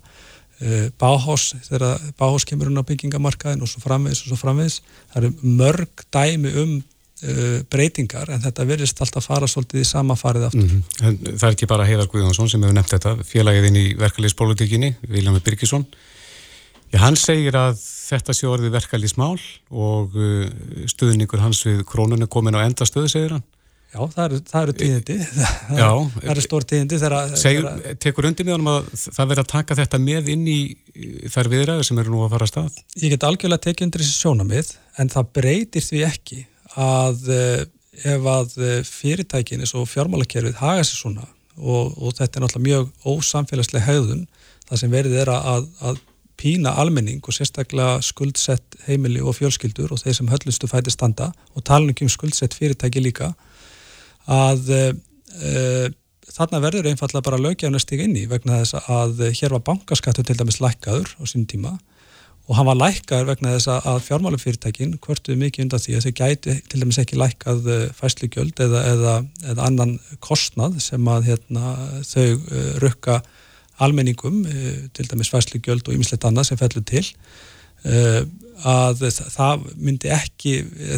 Báhás, þegar Báhás kemur inn á byggingamarkaðin og svo framvegis og svo framvegis. Það eru mörg dæmi um breytingar en þetta verðist alltaf fara svolítið í sama farið aftur. Mm -hmm. Það er ekki bara Heiðar Guðjónsson sem hefur nefnt þetta, félagið inn í verkefliðspolitikinni, Viljami Birgisson. Já, hann segir að þetta sé orðið verkefliðsmál og uh, stuðningur hans við krónunni komin á enda stöðu, segir hann. Já, það eru, eru tíðindi, það, það eru stór tíðindi þegar... Segur, tekur undir með honum að það verður að taka þetta með inn í þær viðræðu sem eru nú að fara að stað? Ég get algjörlega tekið undir þessi sjónamið, en það breytir því ekki að eh, ef að eh, fyrirtækin eins og fjármálakerfið haga sér svona og, og þetta er náttúrulega mjög ósamfélagslega haugðun, það sem verið er að, að pína almenning og sérstaklega skuldsett heimili og fjölskyldur og þeir sem höllustu fæti standa og tala um skuldsett fyrirtæki líka að uh, þarna verður einfallega bara lögjafn að stiga inn í vegna þess að hér var bankaskattur til dæmis lækkaður á sínum tíma og hann var lækkaður vegna þess að fjármálufyrirtækin hvörtuði mikið undan því að þau gæti til dæmis ekki lækkað fæslugjöld eða, eða, eða annan kostnað sem að hérna, þau uh, rukka almenningum, uh, til dæmis fæslugjöld og ýmislegt annað sem fellur til að það myndi ekki,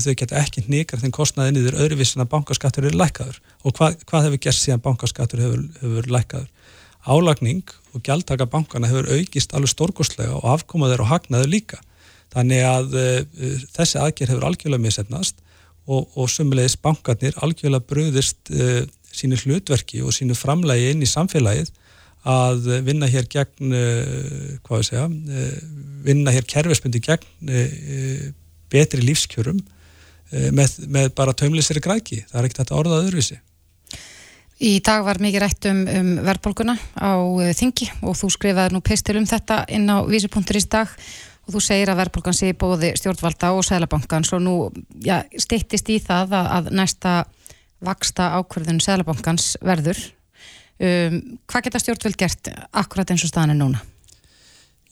þau geta ekki nýgar þeim kostnaði niður öðruvísin að bankaskattur eru lækkaður og hvað, hvað hefur gert síðan bankaskattur hefur, hefur lækkaður? Álagning og gjaldtaka bankana hefur aukist alveg stórgóðslega og afkomaður og hagnaður líka. Þannig að uh, þessi aðgerð hefur algjörlega misefnast og, og sumulegis bankarnir algjörlega bröðist uh, sínu hlutverki og sínu framlægi inn í samfélagið að vinna hér gegn, uh, hvað við segja, vinna hér kerfisbundi gegn betri lífskjörum með, með bara taumlisir græki. Það er ekkert að orða öðruvísi. Í dag var mikið rætt um, um verðbólguna á uh, Þingi og þú skrifaði nú pistil um þetta inn á í dag og þú segir að verðbólgan sé bóði stjórnvalda og Sælabankans og nú ja, steittist í það að, að næsta vaksta ákverðun Sælabankans verður. Um, hvað geta stjórnvöld gert akkurat eins og staðan er núna?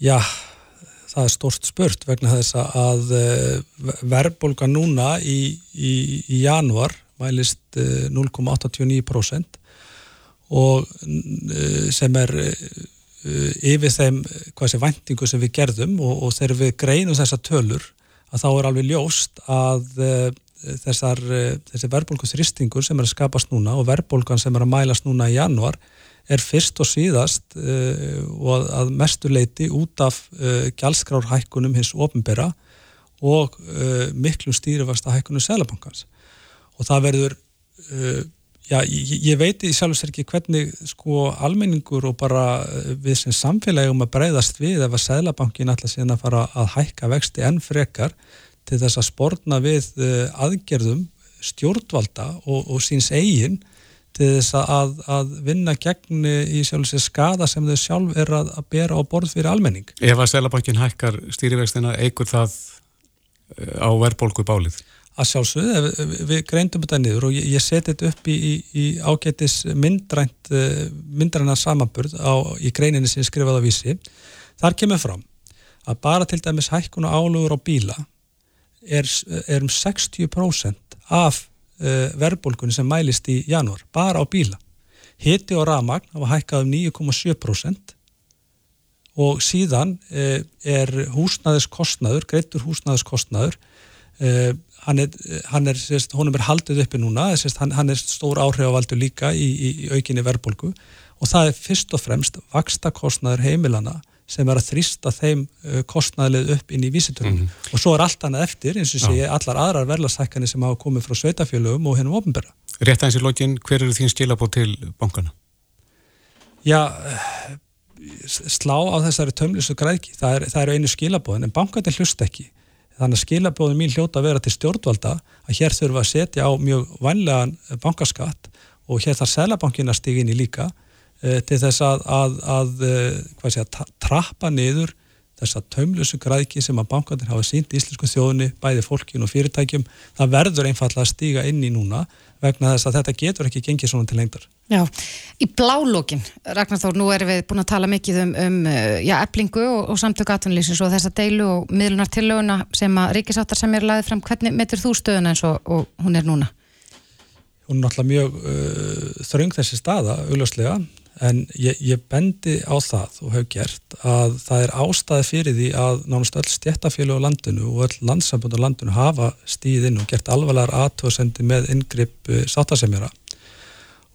Já, það er stort spurt vegna þess að eh, verðbólga núna í, í, í januar mælist 0,89% eh, og eh, sem er yfir þeim hvað sé vendingu sem við gerðum og, og þegar við greinum þessa tölur að þá er alveg ljóst að þessar, þessi verðbólgusristingur sem er að skapast núna og verðbólgan sem er að mælast núna í januar er fyrst og síðast uh, og að mestuleiti út af uh, gjaldskrárhækkunum hins ofinbera og uh, miklu stýrifasta hækkunum selabankans og það verður já, ég, ég veit í sjálfs ekki hvernig sko almenningur og bara við sem samfélagum að breyðast við ef að selabankin alltaf síðan að fara að hækka vexti enn frekar til þess að spórna við aðgerðum stjórnvalda og, og síns eigin til þess að, að vinna gegn í sjálf sér skada sem þau sjálf er að, að bera á borð fyrir almenning. Ef að Sælabankin hækkar stýrivextina, eigur það eh, á verðbólku bálið? Að sjálfsögðu, við, við greindum þetta niður og ég, ég seti þetta upp í, í, í ágætis myndrænt eh, myndræna samanburð á, í greininni sem skrifaði á vísi. Þar kemur fram að bara til dæmis hækkun og álugur á bíla er, er um 60% af uh, verðbólkunni sem mælist í janúar, bara á bíla. Hitti og rafmagn hafa hækkað um 9,7% og síðan uh, er húsnæðiskostnaður, greittur húsnæðiskostnaður, uh, hann er, hann er, sérst, honum er haldið uppi núna, sérst, hann, hann er stór áhrifavaldur líka í, í, í aukinni verðbólku og það er fyrst og fremst vakstakostnaður heimilana sem er að þrýsta þeim kostnæðilið upp inn í vísitörum mm -hmm. og svo er allt annað eftir eins og sé allar aðrar verðlarsækkanir sem hafa komið frá sveitafjölugum og hennum ofnbæra. Rétt aðeins í lógin, hver eru þín skilabóð til bankana? Já, slá á þessari tömlisu græki, það er, það er einu skilabóðin en bankandi hlust ekki. Þannig að skilabóðin mín hljóta að vera til stjórnvalda að hér þurfa að setja á mjög vanlegan bankaskatt og hér þarf selabankin að stíginni líka Eh, til þess að, að, að eh, segja, trappa niður þessa taumlusu græki sem að bankandir hafa sínt í íslensku þjóðunni, bæði fólkin og fyrirtækjum, það verður einfalla að stíga inn í núna vegna þess að þetta getur ekki gengið svona til lengdar. Já, í blálókin, Ragnar Þór, nú erum við búin að tala mikið um, um eh, já, eblingu og, og samtök atvinnlýsins og þessa deilu og miðlunar tillöguna sem að ríkisáttar sem er laðið fram, hvernig metur þú stöðuna eins og, og hún er núna? Hún er náttúrulega mjög uh, þröng þessi staða, augljóslega en ég, ég bendi á það og hef gert að það er ástæði fyrir því að nánast öll stjættafélag á landinu og öll landsambund á landinu hafa stíðinn og gert alvarlegar aðtóðsendi með yngripp uh, sáttasemjara.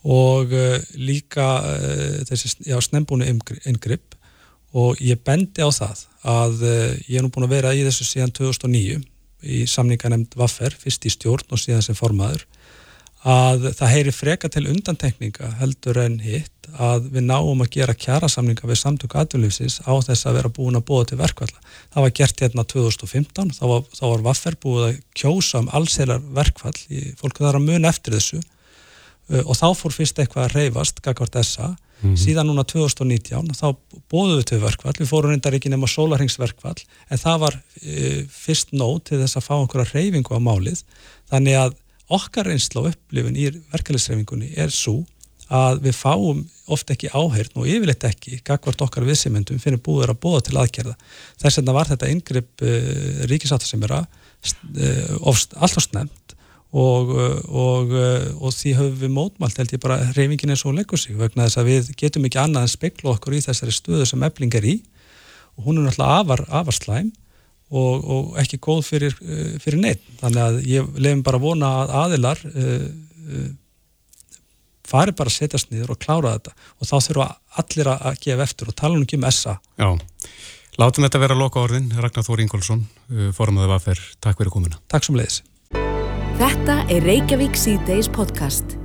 Og uh, líka uh, þessi já, snembúinu yngripp og ég bendi á það að ég er nú búin að vera í þessu síðan 2009 í samninga nefnd Vaffer, fyrst í stjórn og síðan sem formaður að það heyri freka til undantekninga heldur en hitt að við náum að gera kjærasamninga við samtöku aðvunlýfsins á þess að vera búin að búa til verkvalla. Það var gert hérna 2015, þá var, þá var Vaffer búið að kjósa um allseilar verkvall, fólk þarf að muna eftir þessu uh, og þá fór fyrst eitthvað að reyfast, gagvart þessa, mm -hmm. síðan núna 2019, þá bóðum við til verkvall, við fórum reyndar ekki nema sólarhengsverkvall, en það var uh, fyrst nóg til þess að fá einhverja reyfingu á málið, þannig að okkar reynsla og upplifin í verkefælisreifingunni er svo að við fáum ofta ekki áheyrn og yfirleitt ekki gagvart okkar viðsimendum fyrir búður að búa til aðgerða. Þess vegna var þetta yngripp uh, eh, ríkisáta sem er að uh, alltaf snemt og, uh, og, og því höfum við mótmælt held ég bara reyfingin eins og leggur sig vegna þess að við getum ekki annað en spekla okkur í þessari stöðu sem ebling er í og hún er náttúrulega afar, afar slæm og, og ekki góð fyrir, eh, fyrir neitt. Þannig að ég lefum bara að vona að aðilar uh, uh, fari bara að setjast niður og klára þetta og þá þurfa allir að gefa eftir og tala um ekki um essa. Já, látum þetta vera loka orðin. Ragnar Þór Ingólfsson, formaðið var fyrr. Takk fyrir komuna. Takk sem leiðis. Þetta er Reykjavík C-Days podcast.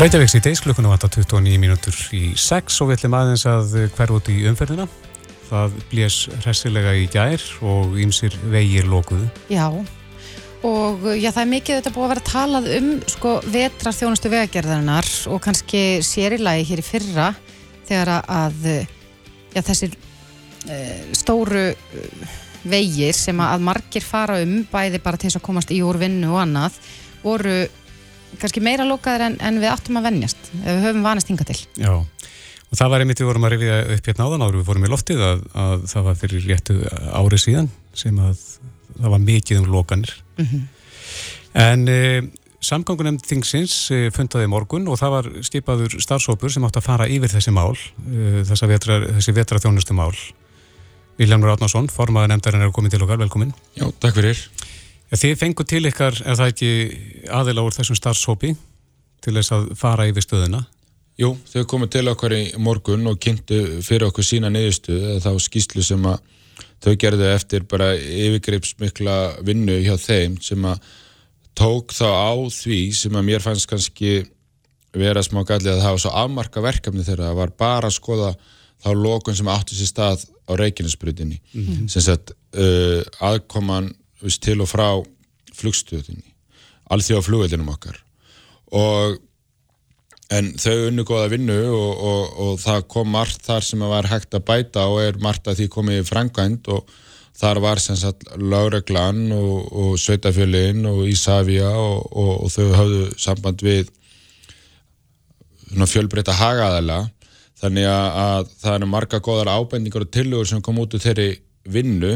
Reykjavík C-Days klukkuna vata 29 mínútur í 6 og við ætlum aðeins að hverja út í umferðina. Það blés hressilega í gær og ymsir vegir lókuðu. Já, og já, það er mikið þetta búið að vera talað um sko vetrar þjónustu vegagerðarinnar og kannski sérilagi hér í fyrra þegar að já, þessir e, stóru e, vegir sem að margir fara um bæði bara til þess að komast í úr vinnu og annað voru kannski meira lókaður en, en við áttum að vennjast, við höfum vanist hinga til. Já, Og það var einmitt við vorum að rifja upp hérna áðan áður við fórum í loftið að, að það var fyrir réttu árið síðan sem að það var mikið um lokanir. Mm -hmm. En e, samgangunem þingsins e, fundaði morgun og það var skipaður starfsópur sem átt að fara yfir þessi mál, e, vetra, þessi vetraþjónustu mál. Viljanur Átnarsson, formaður nefndarinn er komið til okkar, velkomin. Já, takk fyrir. Ja, þið fengu til ykkar, er það ekki aðila úr þessum starfsópi til þess að fara yfir stöðuna? Jú, þau komið til okkar í morgun og kynntu fyrir okkur sína neyðustu þá skýslu sem að þau gerðu eftir bara yfirgreipsmikla vinnu hjá þeim sem að tók þá á því sem að mér fannst kannski vera smá gallið að það var svo afmarka verkefni þeirra. Það var bara að skoða þá lókun sem áttu sér stað á Reykjanesbrutinni mm -hmm. sem sagt uh, aðkoman til og frá flugstöðinni alþjóða flugveldinum okkar. Og en þau unnu goða vinnu og, og, og það kom margt þar sem var hægt að bæta og er margt að því komið í frangvænt og þar var sem sagt Láreglan og, og Sveitafjölin og Ísafja og þau hafðu samband við fjölbreyta hagaðala þannig að, að það eru marga goðar ábendingar og tilugur sem kom út úr þeirri vinnu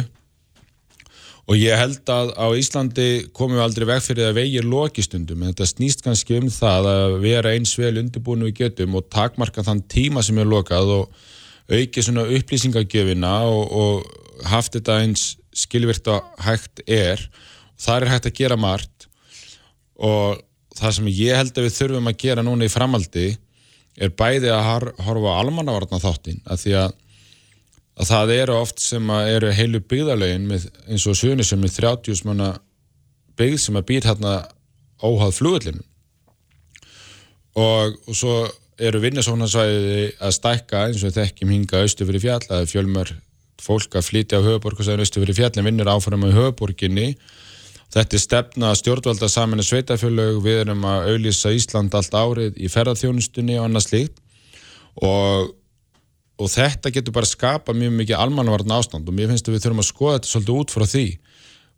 og ég held að á Íslandi komum við aldrei veg fyrir að vegið lokistundum en þetta snýst kannski um það að vera eins vel undirbúinu við getum og takmarka þann tíma sem er lokað og auki svona upplýsingagjöfina og, og haft þetta eins skilvirt og hægt er. Það er hægt að gera margt. Og það sem ég held að við þurfum að gera núna í framaldi er bæði að horfa á almannavarna þáttinn að því að að það eru oft sem eru heilu byggðalögin eins og Suðunisum með 30 manna byggð sem að býr hérna óháð flugullinu og, og svo eru vinnasóknarsvæði að stækka eins og þekkjum hinga austu fyrir fjall að fjölmar fólk að flytja á höfuborgarsæðin austu fyrir fjallin vinnur áfram á höfuborginni þetta er stefna stjórnvalda saman að sveitafjölög við erum að auðlýsa Ísland allt árið í ferðarþjónustunni og annað slíkt. Og og þetta getur bara skapa mjög mikið almanvarn ástand. Og mér finnst að við þurfum að skoða þetta svolítið út frá því.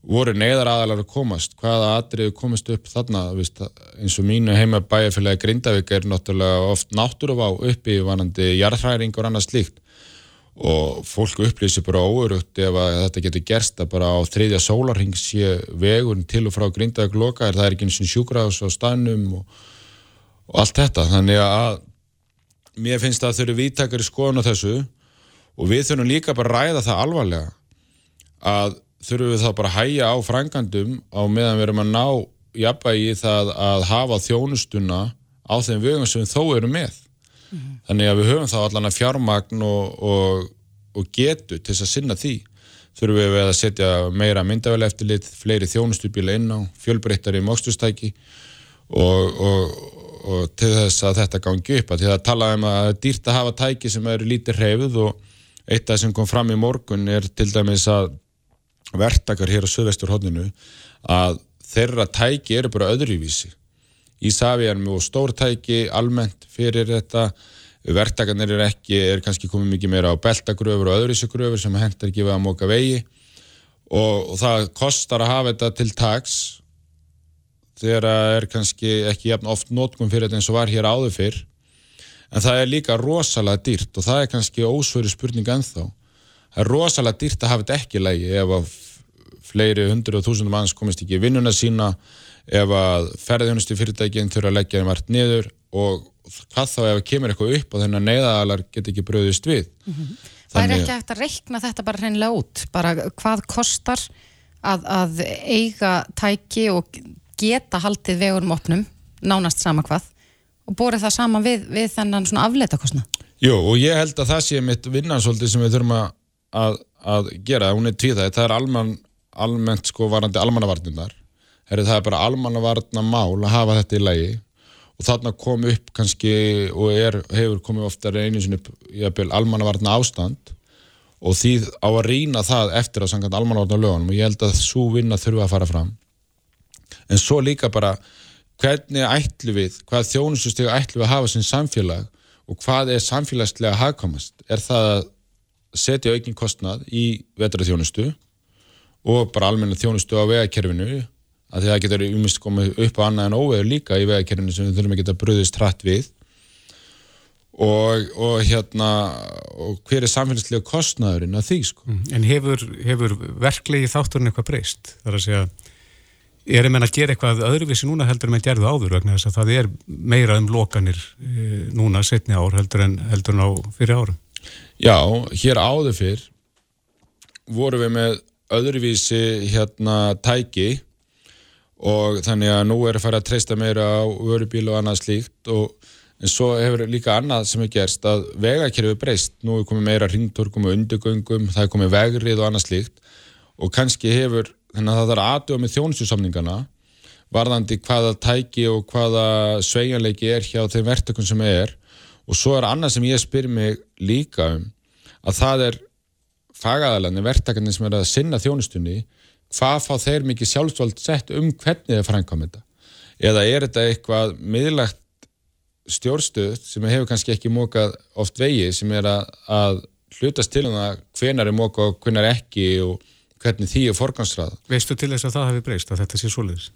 Voru neyðar aðalar að komast? Hvaða atriðu komist upp þarna? Viðst, eins og mínu heima bæjarfélagi Grindavík er náttúrulega oft náttúruvá uppi vanandi jarðhræring og annað slíkt. Og fólk upplýsir bara óurugt ef þetta getur gerst að bara á þriðja sólarhing sé vegun til og frá Grindavík loka er það er ekki eins og sjúkraðs á stanum og, og allt þetta. Þannig að mér finnst að þau eru vítakar í skoðun á þessu og við þurfum líka bara að ræða það alvarlega að þurfum við þá bara að hæja á frangandum á meðan við erum að ná jafnvægi það að hafa þjónustuna á þeim vögum sem þó eru með mm -hmm. þannig að við höfum þá allan að fjármagn og, og, og getu til þess að sinna því þurfum við að setja meira myndavel eftirlit, fleiri þjónustubíla inn á fjölbreyttari mókstustæki og, og, og til þess að þetta gangi upp að því að tala um að dýrt að hafa tæki sem eru lítið hreyfð og eitt af sem kom fram í morgun er til dæmis að verktakar hér á söðvesturhóttinu að þeirra tæki eru bara öðruvísi. Ísafi er mjög stór tæki almennt fyrir þetta. Verktakarnir er ekki, er kannski komið mikið meira á beltagröfur og öðruvísugröfur sem hendur ekki við að móka vegi. Og, og það kostar að hafa þetta til tags þegar það er kannski ekki jafn oft nótkum fyrir þetta eins og var hér áður fyrr. En það er líka rosalega dýrt og það er kannski ósvöru spurning ennþá. Það er rosalega dýrt að hafa þetta ekki lægi ef að fleiri hundru og þúsundum manns komist ekki í vinnuna sína ef að ferðjónustu fyrirtækinn þurfa að leggja þeim vart niður og hvað þá ef að kemur eitthvað upp og þennan neyðaðalar get ekki bröðist við. Mm -hmm. Það er ekki eftir að reikna þetta bara hreinlega út bara hvað kostar að, að eiga tæki og geta haldið vegurum opnum, nánast sama hvað og borið það saman við, við þennan svona afleita kostna. Jú, og ég held að það sé mitt vinnansóldi sem við þurfum að, að, gera, hún er tvíðað, það er alman, almennt sko varandi almannavarnirnar, það er bara almannavarna mál að hafa þetta í lagi? Og þarna kom upp kannski og er, hefur komið ofta einu sinni almannavarna ástand og því á að rýna það eftir að sanga almannavarna lögunum og ég held að svo vinna þurfa að fara fram en svo líka bara hvernig ætlu við, hvað þjónustustegu ætlu við að hafa sem samfélag og hvað er samfélagslega hagkomast er það að setja aukinn kostnad í vetraþjónustu og bara almenna þjónustu á vegakerfinu að því að það getur umist komið upp á annað en óveður líka í vegakerfinu sem við þurfum að geta bröðist hratt við og, og hérna og hver er samfélagslega kostnaðurinn að því sko. En hefur, hefur verklegi þátturinn eitthvað breyst? Það er að segja er að menna að gera eitthvað öðruvísi núna heldur en maður gerðu áður vegna þess að það er meira um lokanir e, núna setni ár heldur en, heldur en á fyrir árum? Já, hér áður fyrr vorum við með öðruvísi hérna tæki og þannig að nú er að fara að treysta meira á vörubíl og annað slíkt og en svo hefur líka annað sem er gerst að vegakerfið breyst, nú er komið meira ringtorkum og undirgöngum, það er komið vegrið og annað slíkt og kannski hefur þannig að það þarf aðdjóða með þjónustusamningana varðandi hvaða tæki og hvaða sveigjanleiki er hjá þeim verktökum sem er. Og svo er annað sem ég spyr mig líka um að það er fagæðalarnir, verktakarnir sem er að sinna þjónustunni, hvað fá þeir mikið sjálfsvöld sett um hvernig þeir framkvæm þetta? Eða er þetta eitthvað miðlagt stjórnstöð sem hefur kannski ekki mókað oft vegi sem er að, að hlutast til um það hvenar er mókað og hvenar ekki og hvernig því er forgansrað. Veistu til þess að það hefði breyst, að þetta sé soliðis?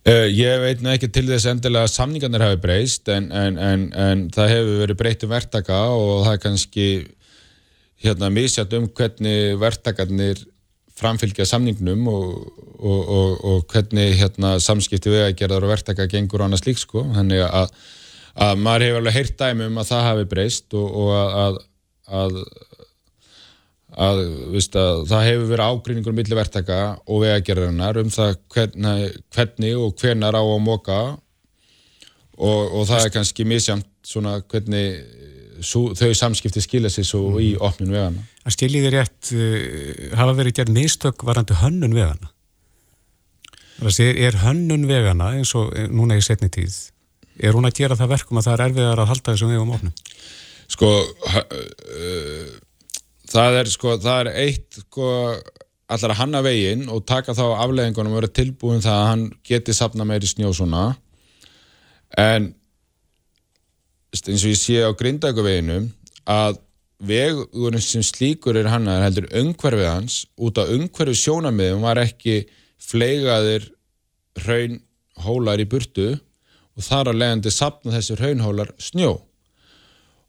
Uh, ég veit ekki til þess endilega að samningarnir hefði breyst en, en, en, en það hefur verið breytt um verktaka og það er kannski hérna misjætt um hvernig verktakarnir framfylgja samningnum og, og, og, og hvernig hérna, samskipti vegagerðar og verktaka gengur á annars lík sko. Þannig að, að maður hefur alveg heyrt dæmi um að það hafi breyst og að, að að, viðst, að það hefur verið ágríningur millir verktaka og vegagerðarinnar um það hvernig, hvernig og hvernar á að móka og, og það er kannski misjamt svona hvernig svo, þau samskipti skilja sér svo mm. í opninu vegana. Það skiljið er rétt uh, hafa verið gerð mistök varandi hönnun vegana. Er, er hönnun vegana eins og eh, núna í setni tíð, er hún að gera það verkum að það er erfiðar að halda þessum vegum opnum? Sko, uh, það er sko, það er eitt sko, allar að hanna veginn og taka þá afleggingunum og vera tilbúin það að hann geti sapna meiri snjó svona. En eins og ég sé á grindækuveginum að vegurinn sem slíkur er hann að heldur umhverfið hans út af umhverfið sjónamiðum var ekki fleigaðir raunhólar í burtu og þar að leiðandi sapna þessi raunhólar snjó.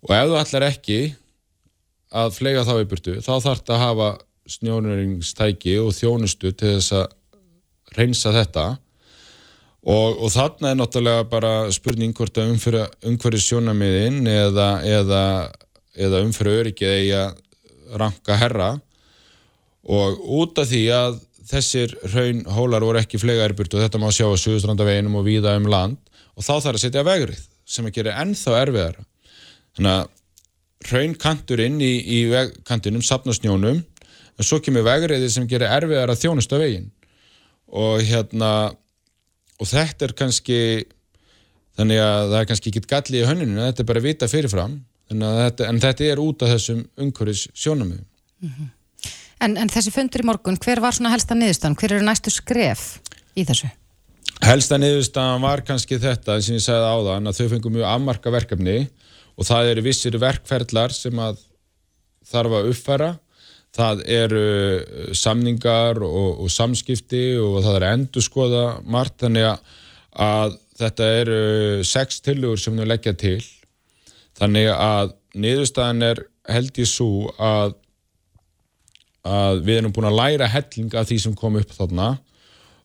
Og ef þú allar ekki að flega þá í burtu, þá þarf þetta að hafa snjónuringstæki og þjónustu til þess að reynsa þetta. Og, og þarna er náttúrulega bara spurning hvort að umhverju sjónamiðin eða, eða, eða umhverju öryggið að ranka herra. Og út af því að þessir raunhólar voru ekki flegaðir burtu og þetta má sjá á Suðustrandaveginum og víða um land og þá þarf að setja vegrið sem að gera ennþá erfiðara. Þannig að raunkanturinn í, í kantinum, sapnasnjónum en svo kemur vegriði sem gerir erfiðar að þjónusta veginn og hérna og þetta er kannski þannig að það er kannski ekki gallið í hönnuninu, þetta er bara vita fyrirfram þetta, en þetta er út af þessum umhverfis sjónamöðum mm -hmm. en, en þessi fundur í morgun, hver var svona helsta niðurstaðan? Hver eru næstu skref í þessu? Helsta niðurstaðan var kannski þetta sem ég segði á þann að þau fengum mjög afmarka verkefni og það eru vissir verkferðlar sem að þarf að uppfæra. Það eru uh, samningar og, og samskipti og það er endur skoða margt. Þannig að þetta eru sex tilugur sem við leggja til. Þannig að niðurstaðan er held ég svo að, að við erum búin að læra helling af því sem kom upp þarna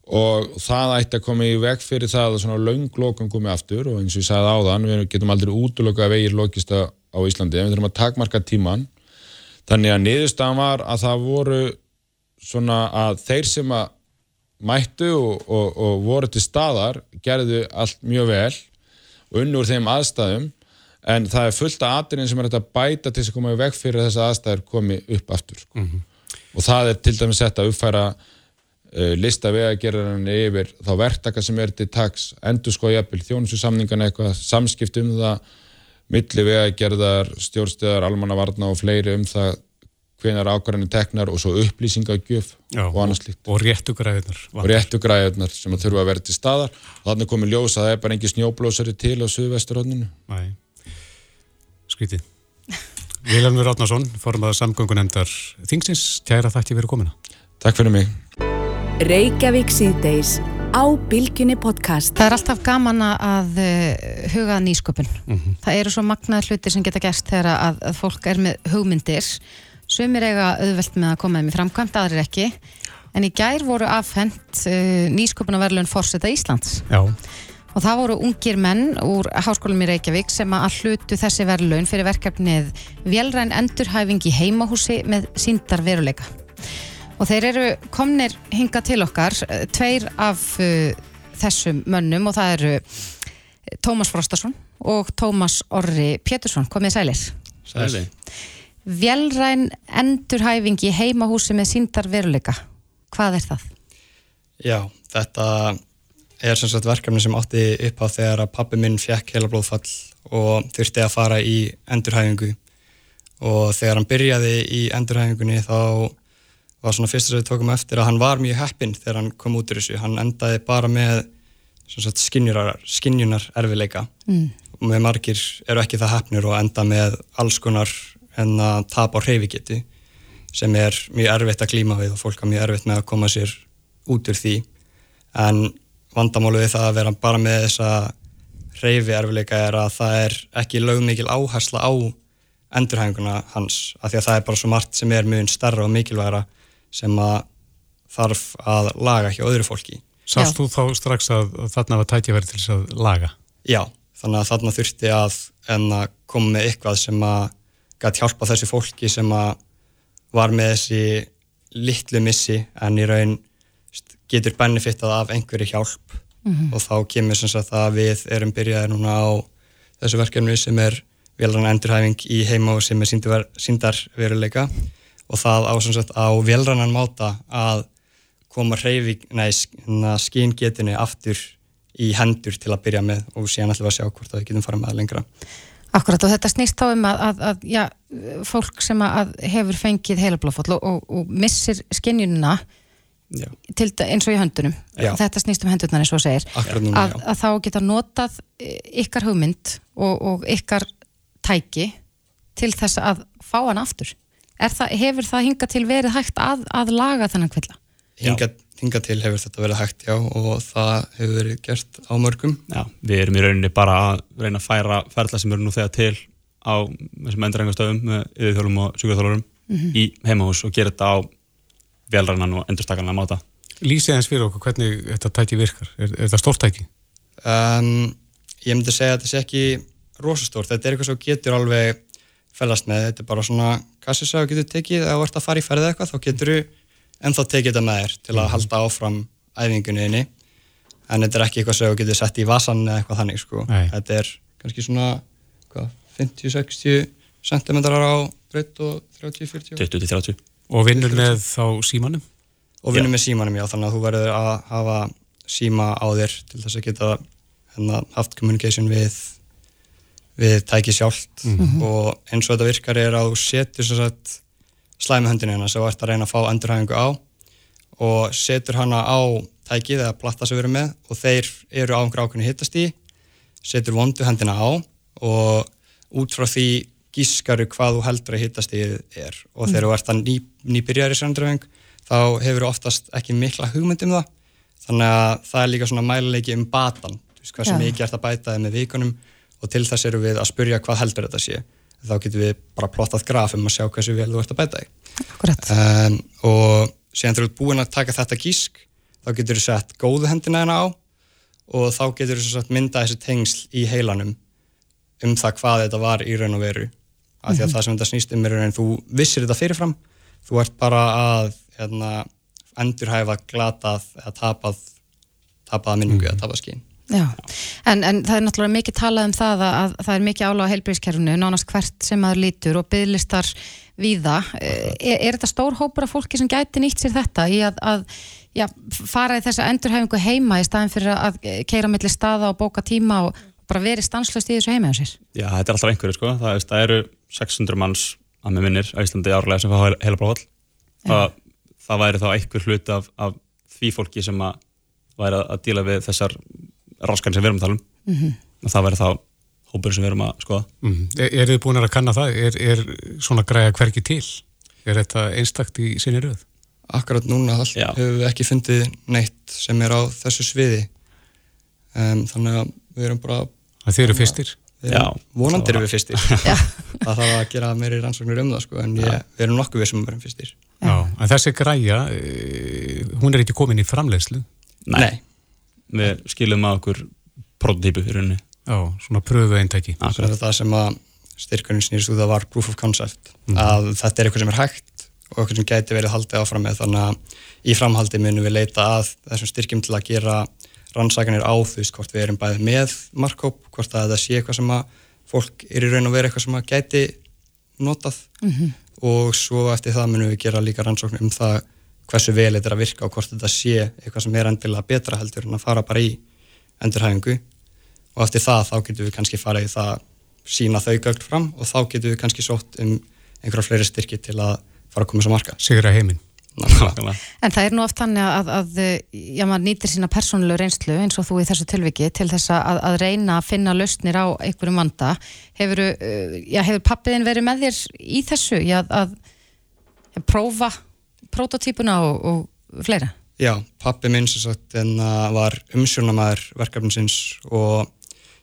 og það ætti að koma í veg fyrir það að svona launglokkan komi aftur og eins og ég sagði á þann, við getum aldrei útlöka vegir lokista á Íslandi, við þurfum að takmarka tíman Þannig að niðurstaðan var að það voru svona að þeir sem að mættu og, og, og voru til staðar gerðu allt mjög vel og unnur þeim aðstæðum en það er fullt af aðrinn sem er að bæta til þess að koma í veg fyrir þess að aðstæður komi upp aftur sko. mm -hmm. og það er til dæmis sett að uppfæra lista vegagerðarinn yfir þá verktaka sem er til tags endur sko jafnvel þjónususamningan eitthvað samskipt um það milli vegagerðar, stjórnstöðar, almannavarna og fleiri um það hvenar ákvarðanir teknar og svo upplýsingagjöf og annars líkt. Og réttugræðunar. Og réttugræðunar sem að þurfa að vera til staðar og þannig komið ljós að það er bara engi snjóblósari til á Suðvesturhóndinu. Skvítið. Vilhelmur Átnarsson, formadur samgöngunemndar Þingsins, tjæra þætti verið komina. Takk fyrir mig. Reykjavík síðdeis á Bilginni podcast. Það er alltaf gaman að uh, huga nýsköpun. Mm -hmm. Það eru svo magnaði hlutir sem geta gerst þegar að, að fólk er með hugmyndir. Sumir eiga auðvelt með að koma þeim í framkvæmt, aðrir ekki. En í gær voru afhengt uh, nýsköpunarverðlun Forseta Íslands. Já. Og það voru ungir menn úr Háskólum í Reykjavík sem að hlutu þessi verðlun fyrir verkefnið Vélræn endurhæfing í heimahúsi með síndar veruleika og þeir eru komnir hinga til okkar eh, tveir af uh, þessum mönnum og það eru eh, Tómas Frostarsson og Tómas Orri Pétursson, komið sælir. Sælir. Vjelræn endurhæfing í heimahúsi með síndar veruleika. Hvað er það? Já, þetta er sem sagt verkefni sem átti upp á þegar að pappi minn fekk heila blóðfall og þurfti að fara í endurhæfingu. Og þegar hann byrjaði í endurhæfingunni þá var svona fyrst að við tókum eftir að hann var mjög heppinn þegar hann kom út úr þessu. Hann endaði bara með skinnjunar erfileika mm. og með margir eru ekki það heppnir og enda með alls konar en að tapa á hreyfigeti sem er mjög erfitt að klíma við og fólk er mjög erfitt með að koma sér út úr því en vandamálu við það að vera bara með þessa hreyfi erfileika er að það er ekki lögmikil áhersla á endurhæfinguna hans af því að það er bara svo margt sem er mjög starra og mikilvægra sem að þarf að laga hjá öðru fólki. Sást þú þá strax að, að þarna var tækjaverð til þess að laga? Já, þannig að þarna þurfti að, að koma með eitthvað sem að gæti hjálpa þessu fólki sem að var með þessi litlu missi en í raun getur benefitað af einhverju hjálp mm -hmm. og þá kemur sem sagt að við erum byrjaði núna á þessu verkefni sem er velrann endurhæfing í heima og sem er síndarveruleika og það á, sagt, á velrannan máta að koma skíngetinu aftur í hendur til að byrja með og síðan ætlum við að sjá hvort að við getum farað með lengra. Akkurat og þetta snýst þá um að, að, að já, fólk sem að hefur fengið heilablófall og, og, og missir skinnjununa eins og í höndunum, já. þetta snýst um hendurnar eins og segir, núna, að, að þá geta notað ykkar hugmynd og, og ykkar tæki til þess að fá hann aftur. Það, hefur það hingað til verið hægt að, að laga þennan kvilla? Hingað, hingað til hefur þetta verið hægt, já, og það hefur verið gert á mörgum. Já, við erum í rauninni bara að reyna að færa ferðla sem eru nú þegar til á þessum endurengastöðum með yfirþjólum og sjúkvæðþjólarum mm -hmm. í heimahús og gera þetta á velrannan og endurstakana máta. Lýsið eins fyrir okkur hvernig þetta tæki virkar? Er, er þetta stórt tæki? Um, ég myndi segja að þetta sé ekki rosastórt. Þetta er eitthvað sem getur alveg fælast með. Þetta er bara svona kassisa og getur tekið, ef þú ert að fara í ferðið eitthvað þá getur þú ennþá tekið þetta með þér til að mhm. halda áfram æfingunni inni en þetta er ekki eitthvað sem þú getur sett í vasan eða eitthvað þannig sko. Þetta er kannski svona 50-60 cm á breytt og 30-40 20-30 Og vinnur með þá símanum? Og vinnur með símanum, já, þannig að þú verður að hafa síma á þér til þess að geta hérna, haft communication við við tæki sjálft Mhm. og eins og þetta virkar er að þú setur slæmi höndinu hérna sem þú ert að reyna að fá endurhæfingu á og setur hana á tækið eða platta sem við erum með og þeir eru á einhver ákveðinu hittastíð setur vondu hendina á og út frá því gískaru hvað þú heldur að hittastíð er og þegar þú ert að ný, nýbyrjar í sendurhæfing þá hefur þú oftast ekki mikla hugmynd um það þannig að það er líka svona mæluleiki um batan þú veist hvað sem Já. mikið ert að bæta með vikunum og til þess eru við að spurja hvað heldur þetta sé. Þá getum við bara plottað graf um að sjá hversu vel þú ert að bæta þig. Um, og síðan þú ert búin að taka þetta gísk þá getur þú sett góðu hendina hérna á og þá getur þú mynda þessi tengsl í heilanum um það hvað þetta var í raun og veru. Af því að Mhm. það sem þetta snýst um er en þú vissir þetta fyrirfram. Þú ert bara að hérna, endurhæfa glatað eða tapað tapaða minningu eða tapað skín Já, en, en það er náttúrulega mikið talað um það að, að það er mikið álag á heilbríðiskerfunu, nánast hvert sem maður lítur og bygglistar víða. Er, er þetta stór hópur af fólki sem gæti nýtt sér þetta í að, að já, fara í þessa endurhæfingu heima í staðin fyrir að keira milli staða og bóka tíma og bara verið stanslöst í þessu heima á sér? Já, þetta er alltaf einhverju sko, það, veist, það eru 600 manns að með minnir á Íslandi árlega sem fá heila bróðall það, það væri þá einhver hlut af, af því fólki sem að væri að díla við þessar ráskan sem við erum að tala um Mhm. og það væri þá hópur sem við erum að skoða Mm. Er, er þið búin að kanna það? Er, er svona græja hverki til? Er þetta einstakt í sinni röð? Akkurat núna all, hefur við ekki fundið neitt sem er á þessu sviði um, þannig að við erum bara Að þið eru fyrstir? Við erum, Já. vonandi erum við fyrstir það þarf að gera meiri rannsóknir um það sko, en ég, við erum nokkuð við sem erum fyrstir Já. En þessi græja, e, hún er ekki komin í framleiðslu? Nei. Við skilum að okkur prototípu í rauninni. Já, svona pröfu eintæki það er það sem að styrkurinn snýrst út að var proof of concept. Að þetta er eitthvað sem er hægt og eitthvað sem gæti verið haldið áfram með. Þannig að í framhaldi munum við leita að þessum styrkjum til að gera rannsakanir á veist hvort við erum bæðið með markkóp, hvort að þetta sé eitthvað sem að fólk er í raun og veru eitthvað sem að gæti notað. Mhm. og svo eftir það munum við gera líka rannsóknir um það hversu vel þetta er að virka og hvort þetta sé eitthvað sem er endilega betra heldur en að fara bara í endurhæfingu. Og eftir það þá getum við kannski farið í það að sína þau gögn fram og þá getum við kannski sótt um einhverja fleiri styrki til að fara að koma þess að marka Sigra heiminn En það er nú oft þannig að, að já, maður nýtir sína persónulegu reynslu eins og þú í þessu tilviki til þess að, að reyna að finna lausnir á einhverjum vanda. Hefur, já, hefur pappiðin verið með þér í þessu? Já, að, að prófa prototípuna og, og fleira? Já, pappi minn sem sagt en var umsjónamaður verkefninsins og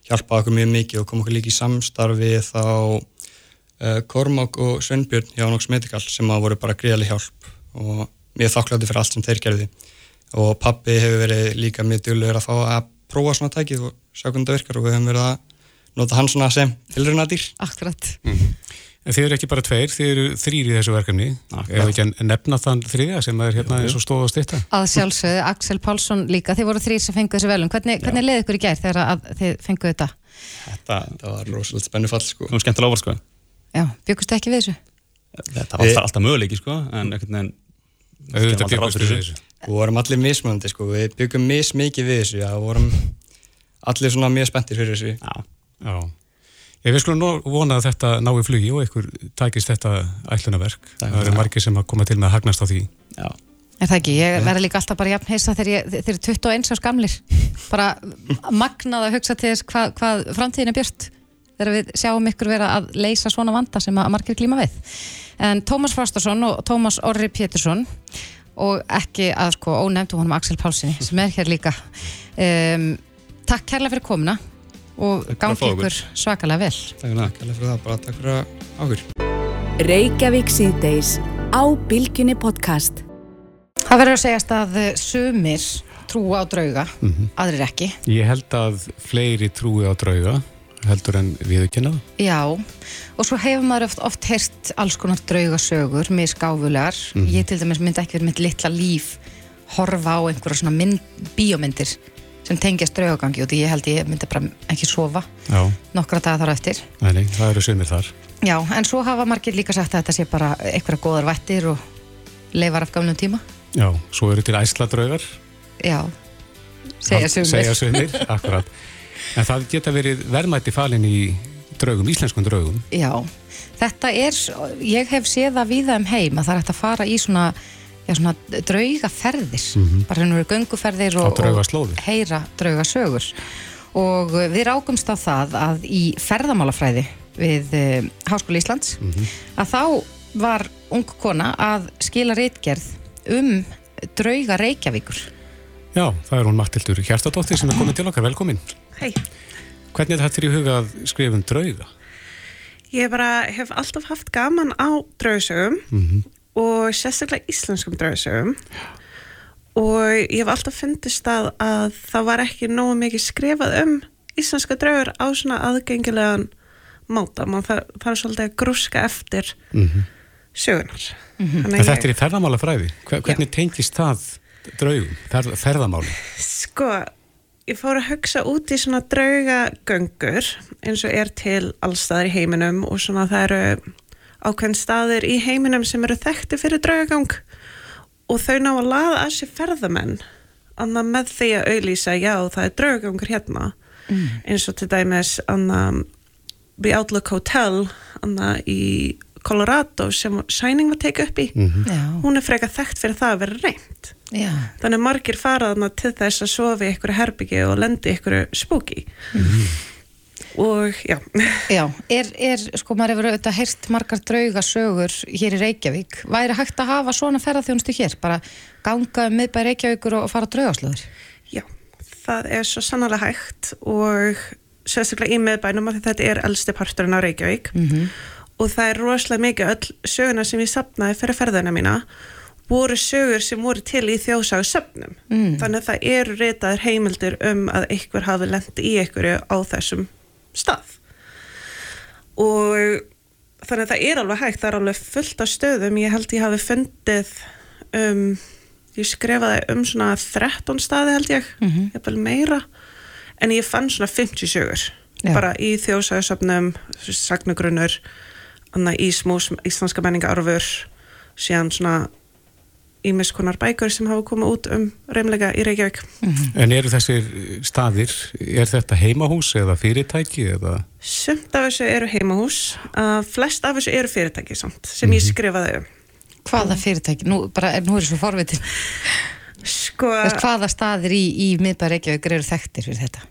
hjálpaði okkur mjög mikið og kom okkur líka í samstarfi þá uh, Kormák og Sveinbjörn hjá Nox Medical sem að voru bara gríðarlega hjálp og mjög þakklátti fyrir allt sem þeir gerði og pappi hefur verið líka mjög djúlegur að fá að prófa svona tækið og sjá hvernig það virkar og við höfum verið að nota hann svona sem tilrunadýr. Akkurat. En þið eru ekki bara tveir, þið eru þrýr í þessu verkefni. Ef ekki að nefna þann þriðja sem er hérna eins og stóð á stitta Að sjálfsögðu, Axel Pálsson líka, þið voru þrýr sem fenguð þessu velum. Hvernig, hvernig leði ykkur í gær þegar að þið fenguð þetta? Þetta, þetta var rosalega spennu fall sko. Það var skemmtilega óvart sko. Já, byggustu ekki við þessu? Þetta var alltaf, alltaf möguleiki sko en aldrei ráð bjuggumst fyrir við þessu. Við vorum allir mismunandi sko, við byggum mismikið við þessu, já, svona. Ég skulum nú vona að þetta ná í flugi og ykkur takist þetta ætlunaverk. Það eru margir sem að koma til með að hagnast á því. Já. Er það ekki? Ég verði líka alltaf bara jafn heisa þegar ég, þeir eru 21 árs gamlir. Bara magnað að hugsa til þess hvað, hvað framtíðin er björt þegar við sjáum ykkur vera að leysa svona vanda sem að margir klíma við. En Tómas Frostarsson og Tómas Orri Pétursson og ekki að sko ónefndu honum Axel Pálssoni sem er hér líka. Um, takk kærlega fyrir komuna og gangi ykkur svakalega vel. Takk fyrir það, bara takk fyrir að áhugur. Reykjavík síðdeis á Bilginni podcast. Það verður að segjast að eh, sumir trúa á drauga, Mhm. aðrir ekki. Ég held að fleiri trúi á drauga heldur en viðurkenna það. Já, og svo hefur maður oft, oft heyrt alls konar draugasögur, misgáfulegar. Mhm. Ég til dæmis myndi ekki verið mitt litla líf horfa á einhverja svona mynd, bíómyndir sem tengjast draugagangi og því ég held ég myndi bara ekki sofa Já, nokkra daga þar eftir. nei, það eru sumir þar. Já, en svo hafa margir líka sagt að þetta sé bara einhverja góðar vættir og leifar af gamlum tíma. Já, svo eru til æsla draugar. Já, Segja sumir. Segja sumir, akkurat. En það geta verið verðmætti falin í draugum, íslenskum draugum. Já, þetta er, ég hef séð það víða um heim að það er hægt að fara í svona, já, svona draugaferðir, bara hérna eru gönguferðir og, og heyra draugasögur. Og við rákumst á það að í ferðamálafræði við uh, Háskóli Íslands, Mhm. að þá var ung kona að skila reitgerð um drauga Reykjavíkur. Já, það er hún Mattildur Hjartadóttir sem er komin til okkar, velkomin. Hei, Hvernig er þetta fyrir huga að skrifa um drauga? ég bara hef alltaf haft gaman á draugasögum Mhm. Og sérstaklega íslenskum draugasögum og ég hef alltaf fundist að, að það var ekki nógu mikið skrifað um íslenska draugur á svona aðgengilegan máta, mann það er svolítið að grúska eftir Mhm. sögunar. En þetta er í ferðamálafræði. Hver, hvernig tengist það draugum, ferð, ferðamáli? Sko, ég fór að hugsa út í svona draugagöngur eins og er til allstaðar í heiminum og svona það eru ákveðin staðir í heiminum sem eru þekkti fyrir draugagang. Og þau ná að laða að sér ferðamenn annað með því að auðlýsa já það er draugagangur hérna. Eins og til dæmis annað The Outlook Hotel annað í Colorado sem Shining var tekið upp í. Já. hún er frekar þekkt fyrir það að vera reynd. Já. Þannig að margir fara þarna til þess að sofi í ykkur herbyggi og lendi í ykkur spooky. Og já. Já, er, er sko maður hefur auðvitað heyrt margar draugasögur hér í Reykjavík. Væri hægt að hafa svona ferðarþjónustu hér? Bara ganga um miðbæ Reykjavíkur og fara draugaslöður? Já, það er svo sannlega hægt og sérstaklega í miðbænum að þetta er elsti parturinn á Reykjavík og það er rosalega mikið öll söguna sem ég sapnaði fyrir ferðina mína voru sögur sem voru til í þjóðsagu söfnum. Mm. Þannig að það eru ritaðar heimildir um að einhver hafi lendi í einhverju á þessum stað. Og þannig að það er alveg hægt, það er alveg fullt af stöðum. Ég held ég hafi fundið um, ég skrifaði um svona 13 staði held ég, Mhm. ég vil meira, en ég fann svona 50 sögur. Já. Bara í þjóðsagasöfnum, sagnagrunnur, annað í smús íslenska menningararfur, síðan svona ímiskonar bækur sem hafa komið út um reymlega í Reykjavík. En eru þessir staðir, er þetta heimahús eða fyrirtæki eða? Sumt af þessu eru heimahús, uh, flest af þessu eru fyrirtæki samt, sem ég skrifaði um. Hvaða fyrirtæki? Nú, bara, nú er svo forvitin. Sko, Þess, hvaða staðir í, í miðbæ Reykjavík eru þekktir fyrir þetta?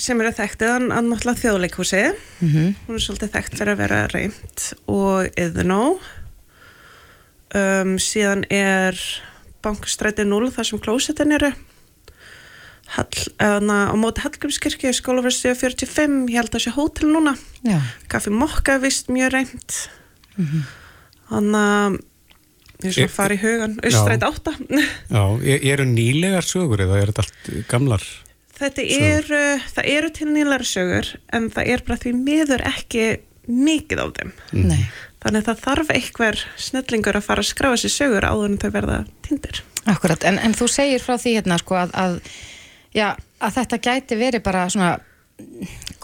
sem eru þekktið, hann hann náttúrulega þjóðleikhúsi, Mm hún er svolítið þekkt fyrir að vera reynd og Iðnó, um, síðan er bankstræti 0 þar sem klósetin eru, Hall, eðna, á móti Hallgrímskirkju, skólaversið 45, ég held að það sé hótel núna, Já. Kaffi Mokka er vist mjög reynd, hann að, ég er svo E- að fara í hugan, Já. Austræti 8, Já, er- eru nýlegar sögur eða er þetta allt gamlar? Þetta eru, það eru til nýlara sögur en það er bara því miður ekki mikið á þeim. Nei. Þannig að það þarf einhver snillingur að fara að skráa sér sögur áður en þau verða tindir. Akkurat, en, en þú segir frá því hérna sko að, að, já, að þetta gæti verið bara svona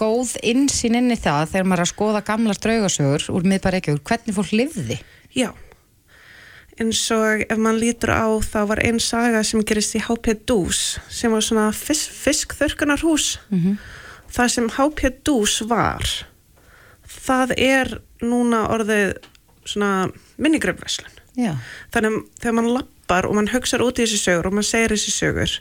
góð insýn inn í það þegar maður er að skoða gamlar draugasögur úr miðbæ Reykjavík, hvernig fólk lifði. Já, eins og ef mann lítur á þá var einn saga sem gerist í HP Dús sem var svona fisk, fiskþörkunarhús. Það sem HP Dús var, það er núna orðið svona minnigröfveslun. Þannig að þegar mann lappar og mann hugsar út í þessi sögur og mann segir þessi sögur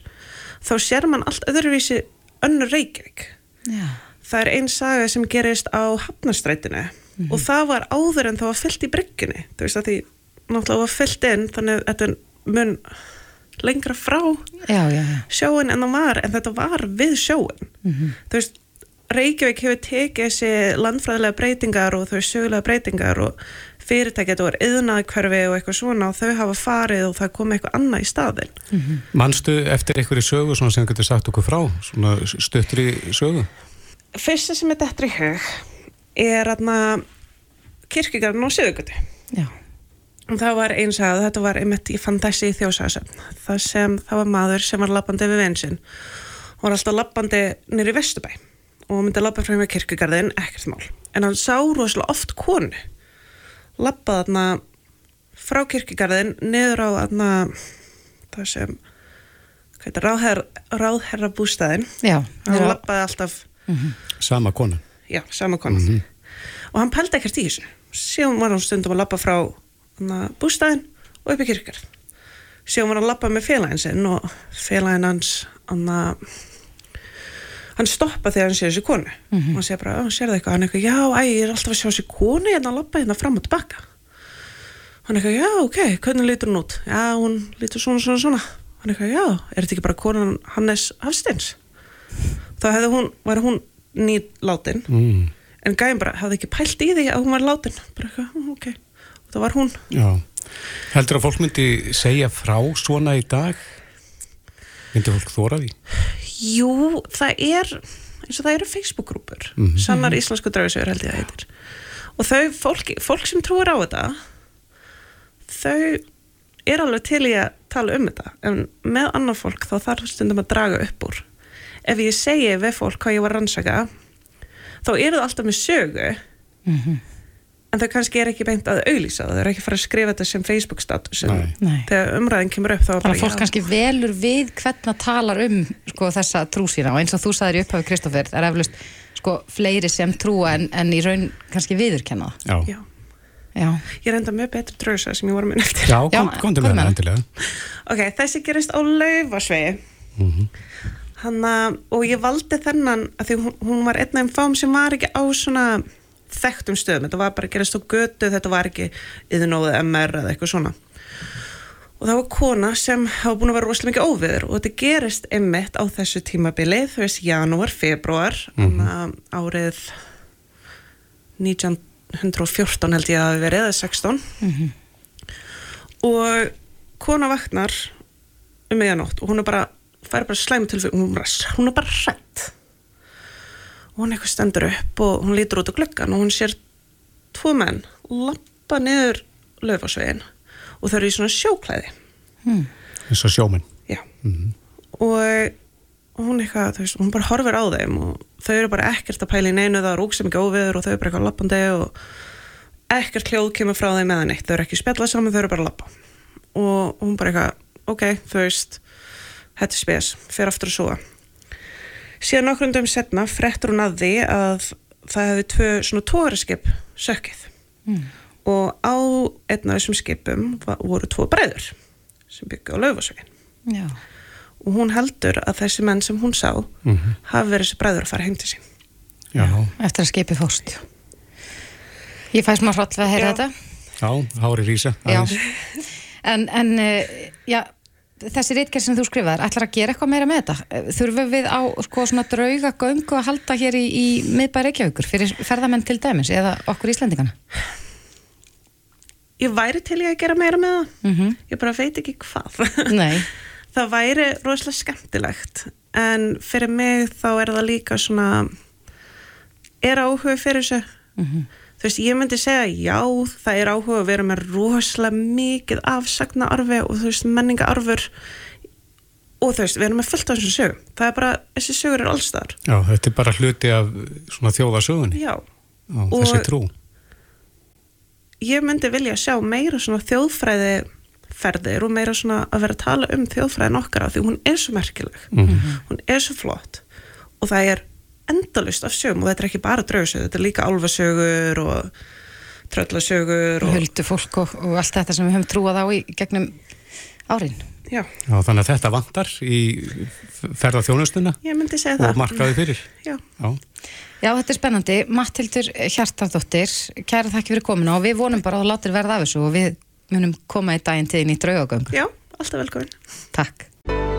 þá sér mann allt öðruvísi önnur Reykjavík. Já. Það er einn saga sem gerist á Hafnastrætinu og það var áður en það var fyllt í bryggjunni. Þú veist að því náttúrulega var fyllt inn þannig að þetta mun lengra frá Já, já, já. sjóin en það var en þetta var við sjóin. Þú veist Reykjavík hefur tekið þessi landfræðilega breytingar og þau sögulega breytingar og fyrirtæki, þetta var yðnaðkverfi og eitthvað svona og þau hafa farið og það kom eitthvað annað í staðin. Manstu eftir einhverju sögu svona sem getur sagt okkur frá, svona stuttri sögu? Fyrsta sem er þetta í hug er aðna kirkjugarinn á Suðugötu. Já. Og það var eins að þetta var einmitt, fann þessi í þjóðsagasöfn. Það sem, það var maður sem var lappandi við vinsinn. Hann var alltaf lappandi nýri Vesturbæ og myndi lappa frá með kirkjugarðin, ekkert mál. En hann sá rosalega oft konu. Lappaði þarna frá kirkjugarðin niður á þarna það sem ráðherra, ráðherra bústæðin Já, hann þeirra- lappaði alltaf Sama kona. já, sama konan og hann pældi ekkert í þessu síðan var hann stundum að lappa frá bústæðin og upp í kirkjar síðan var hann að lappa með félagin sinn og félagin hans hana, hann stoppa þegar hann sé þessi konu. Og hann sé bara, hann sér það eitthvað? Hann eitthvað, já, æ, ég er alltaf að sjá þessi konu hérna að lappa hérna fram og tilbaka. Hann eitthvað, já, ok, hvernig lítur hún út? Já, hún lítur svona, svona, svona. Hann eitthvað, já, er þetta ekki bara konan Hannes Hafsteins? Þá hefði hún, var hún nýlátin Mm. en gæðin bara hafði ekki pælt í því að hún var látin. Bara eitthvað, "Mm, ok, og það var hún. Já. Heldur að fólk myndi segja frá svona í dag? Myndi fólk þóra því? jú, það er eins og það eru Facebook-grúpur Mhm. sannar íslensku draugsögur held ég að heitir. Og þau, fólk, fólk sem trúir á þetta þau er alveg til í að tala um þetta. En með annar fólk þá þarf stundum að draga upp úr. Ef ég segi við fólk hvað ég var rannsaka þá eru það alltaf með sögu en þau kannski er ekki beint að auðlýsa það, þau eru ekki fara að skrifa þetta sem Facebook status þegar umræðin kemur upp þá er Þannig að fólk já. kannski velur við hvernig talar um sko, þessa trú sína og eins og þú sagðir í upphafi Kristoffer, það er eflust sko, fleiri sem trúa en, en í raun kannski viðurkenna það. Já. Já. Já. Ég reynda mjög betur drausa sem ég voru að minna eftir. Já, kom, komdu með það. Ok, þessi gerist á laufasvegi. Hanna, og ég valdi þennan að því hún, hún var einn af þeim fám sem var ekki á svona þekktum stöðum. Þetta var bara að gerast á götu, þetta var ekki yðurnóðu MR eða eitthvað svona. Og það var kona sem hafa búin að vera rosalega mikið óviður og þetta gerist einmitt á þessu tímabili, þú veist, janúar, februar, mm árið 1914 held ég að hafi verið, eða 16 og kona vaknar um meðanótt og hún er bara fær bara hún, er bara- hún er bara hrætt og hún eitthvað stendur upp og hún lítur út á gluggan og hún sér tvo menn lappa niður laufasvegin og þau eru í svona sjóklæði. Eins og sjómenn. Já. og og hún eitthvað, þú veist, hún bara horfir á þeim og þau eru bara ekkert að pæla í neinu það er óg sem ekki óviður og þau eru bara eitthvað lappandi og ekkert hljóð kemur frá þeim eða neitt, þau eru ekki spjallað saman, þau eru bara að lappa og hún bara eitthvað, ok, þú veist þetta er spes, fer aftur að súa síðan nokkrum dögum setna frettur hún að því að það hefði tvö svona tóraskip sökkið og á einn af þessum skipum voru tvo bræður sem byggja á laufasvegin Já. og hún heldur að þessi menn sem hún sá Mhm. hafi verið þessi bræður að fara heim til sín Já. Eftir að skipi fórst. Ég fæ smá hroll við að heyra þetta. Já, hári rísa. Já. aðeins. En, en uh, já, þessi reitgerð sem þú skrifaðir, ætlar að gera eitthvað meira með þetta? Eh, Þurfum við á sko, drauga göngu að halda hér í, í miðbæri Reykjavíkur fyrir ferðamenn til dæmis eða okkur Íslendingana? ég væri til ég að gera meira með það. Mm ég bara veit ekki hvað. Það væri rosalega skemmtilegt. En fyrir mig þá er það líka svona er áhuga fyrir þessu þú veist, ég myndi segja já, það er áhuga að vera með rosalega mikið afsagna arfi og þú veist, menninga arfur og þú veist, við erum með fullt af þessum sögum. Það er bara, þessi sögur er allstar Já, þetta er bara hluti af svona þjóðasögunni. já, Já, þessi trú. ég myndi vilja sjá meira svona þjóðfræði ferðir og meira svona að vera að tala um þjóðfræðin okkar af því hún er svo merkileg. Hún er svo flott. Og það er endalust af sögum og þetta er ekki bara draugsögur, þetta er líka álfasögur og tröllasögur og Höldu fólk og, og allt þetta sem við höfum trúað á í gegnum árin. já, Já, þannig að þetta vantar í ferða þjónustuna ég myndi segja og það markaði fyrir. já. Já. Já, þetta er spennandi. Matthildur Hjartardóttir, kæra þakki fyrir komuna og við vonum bara að þú látir verða af þessu og við munum koma í daginn til þín í draugagöngu. já, alltaf velkomin Takk.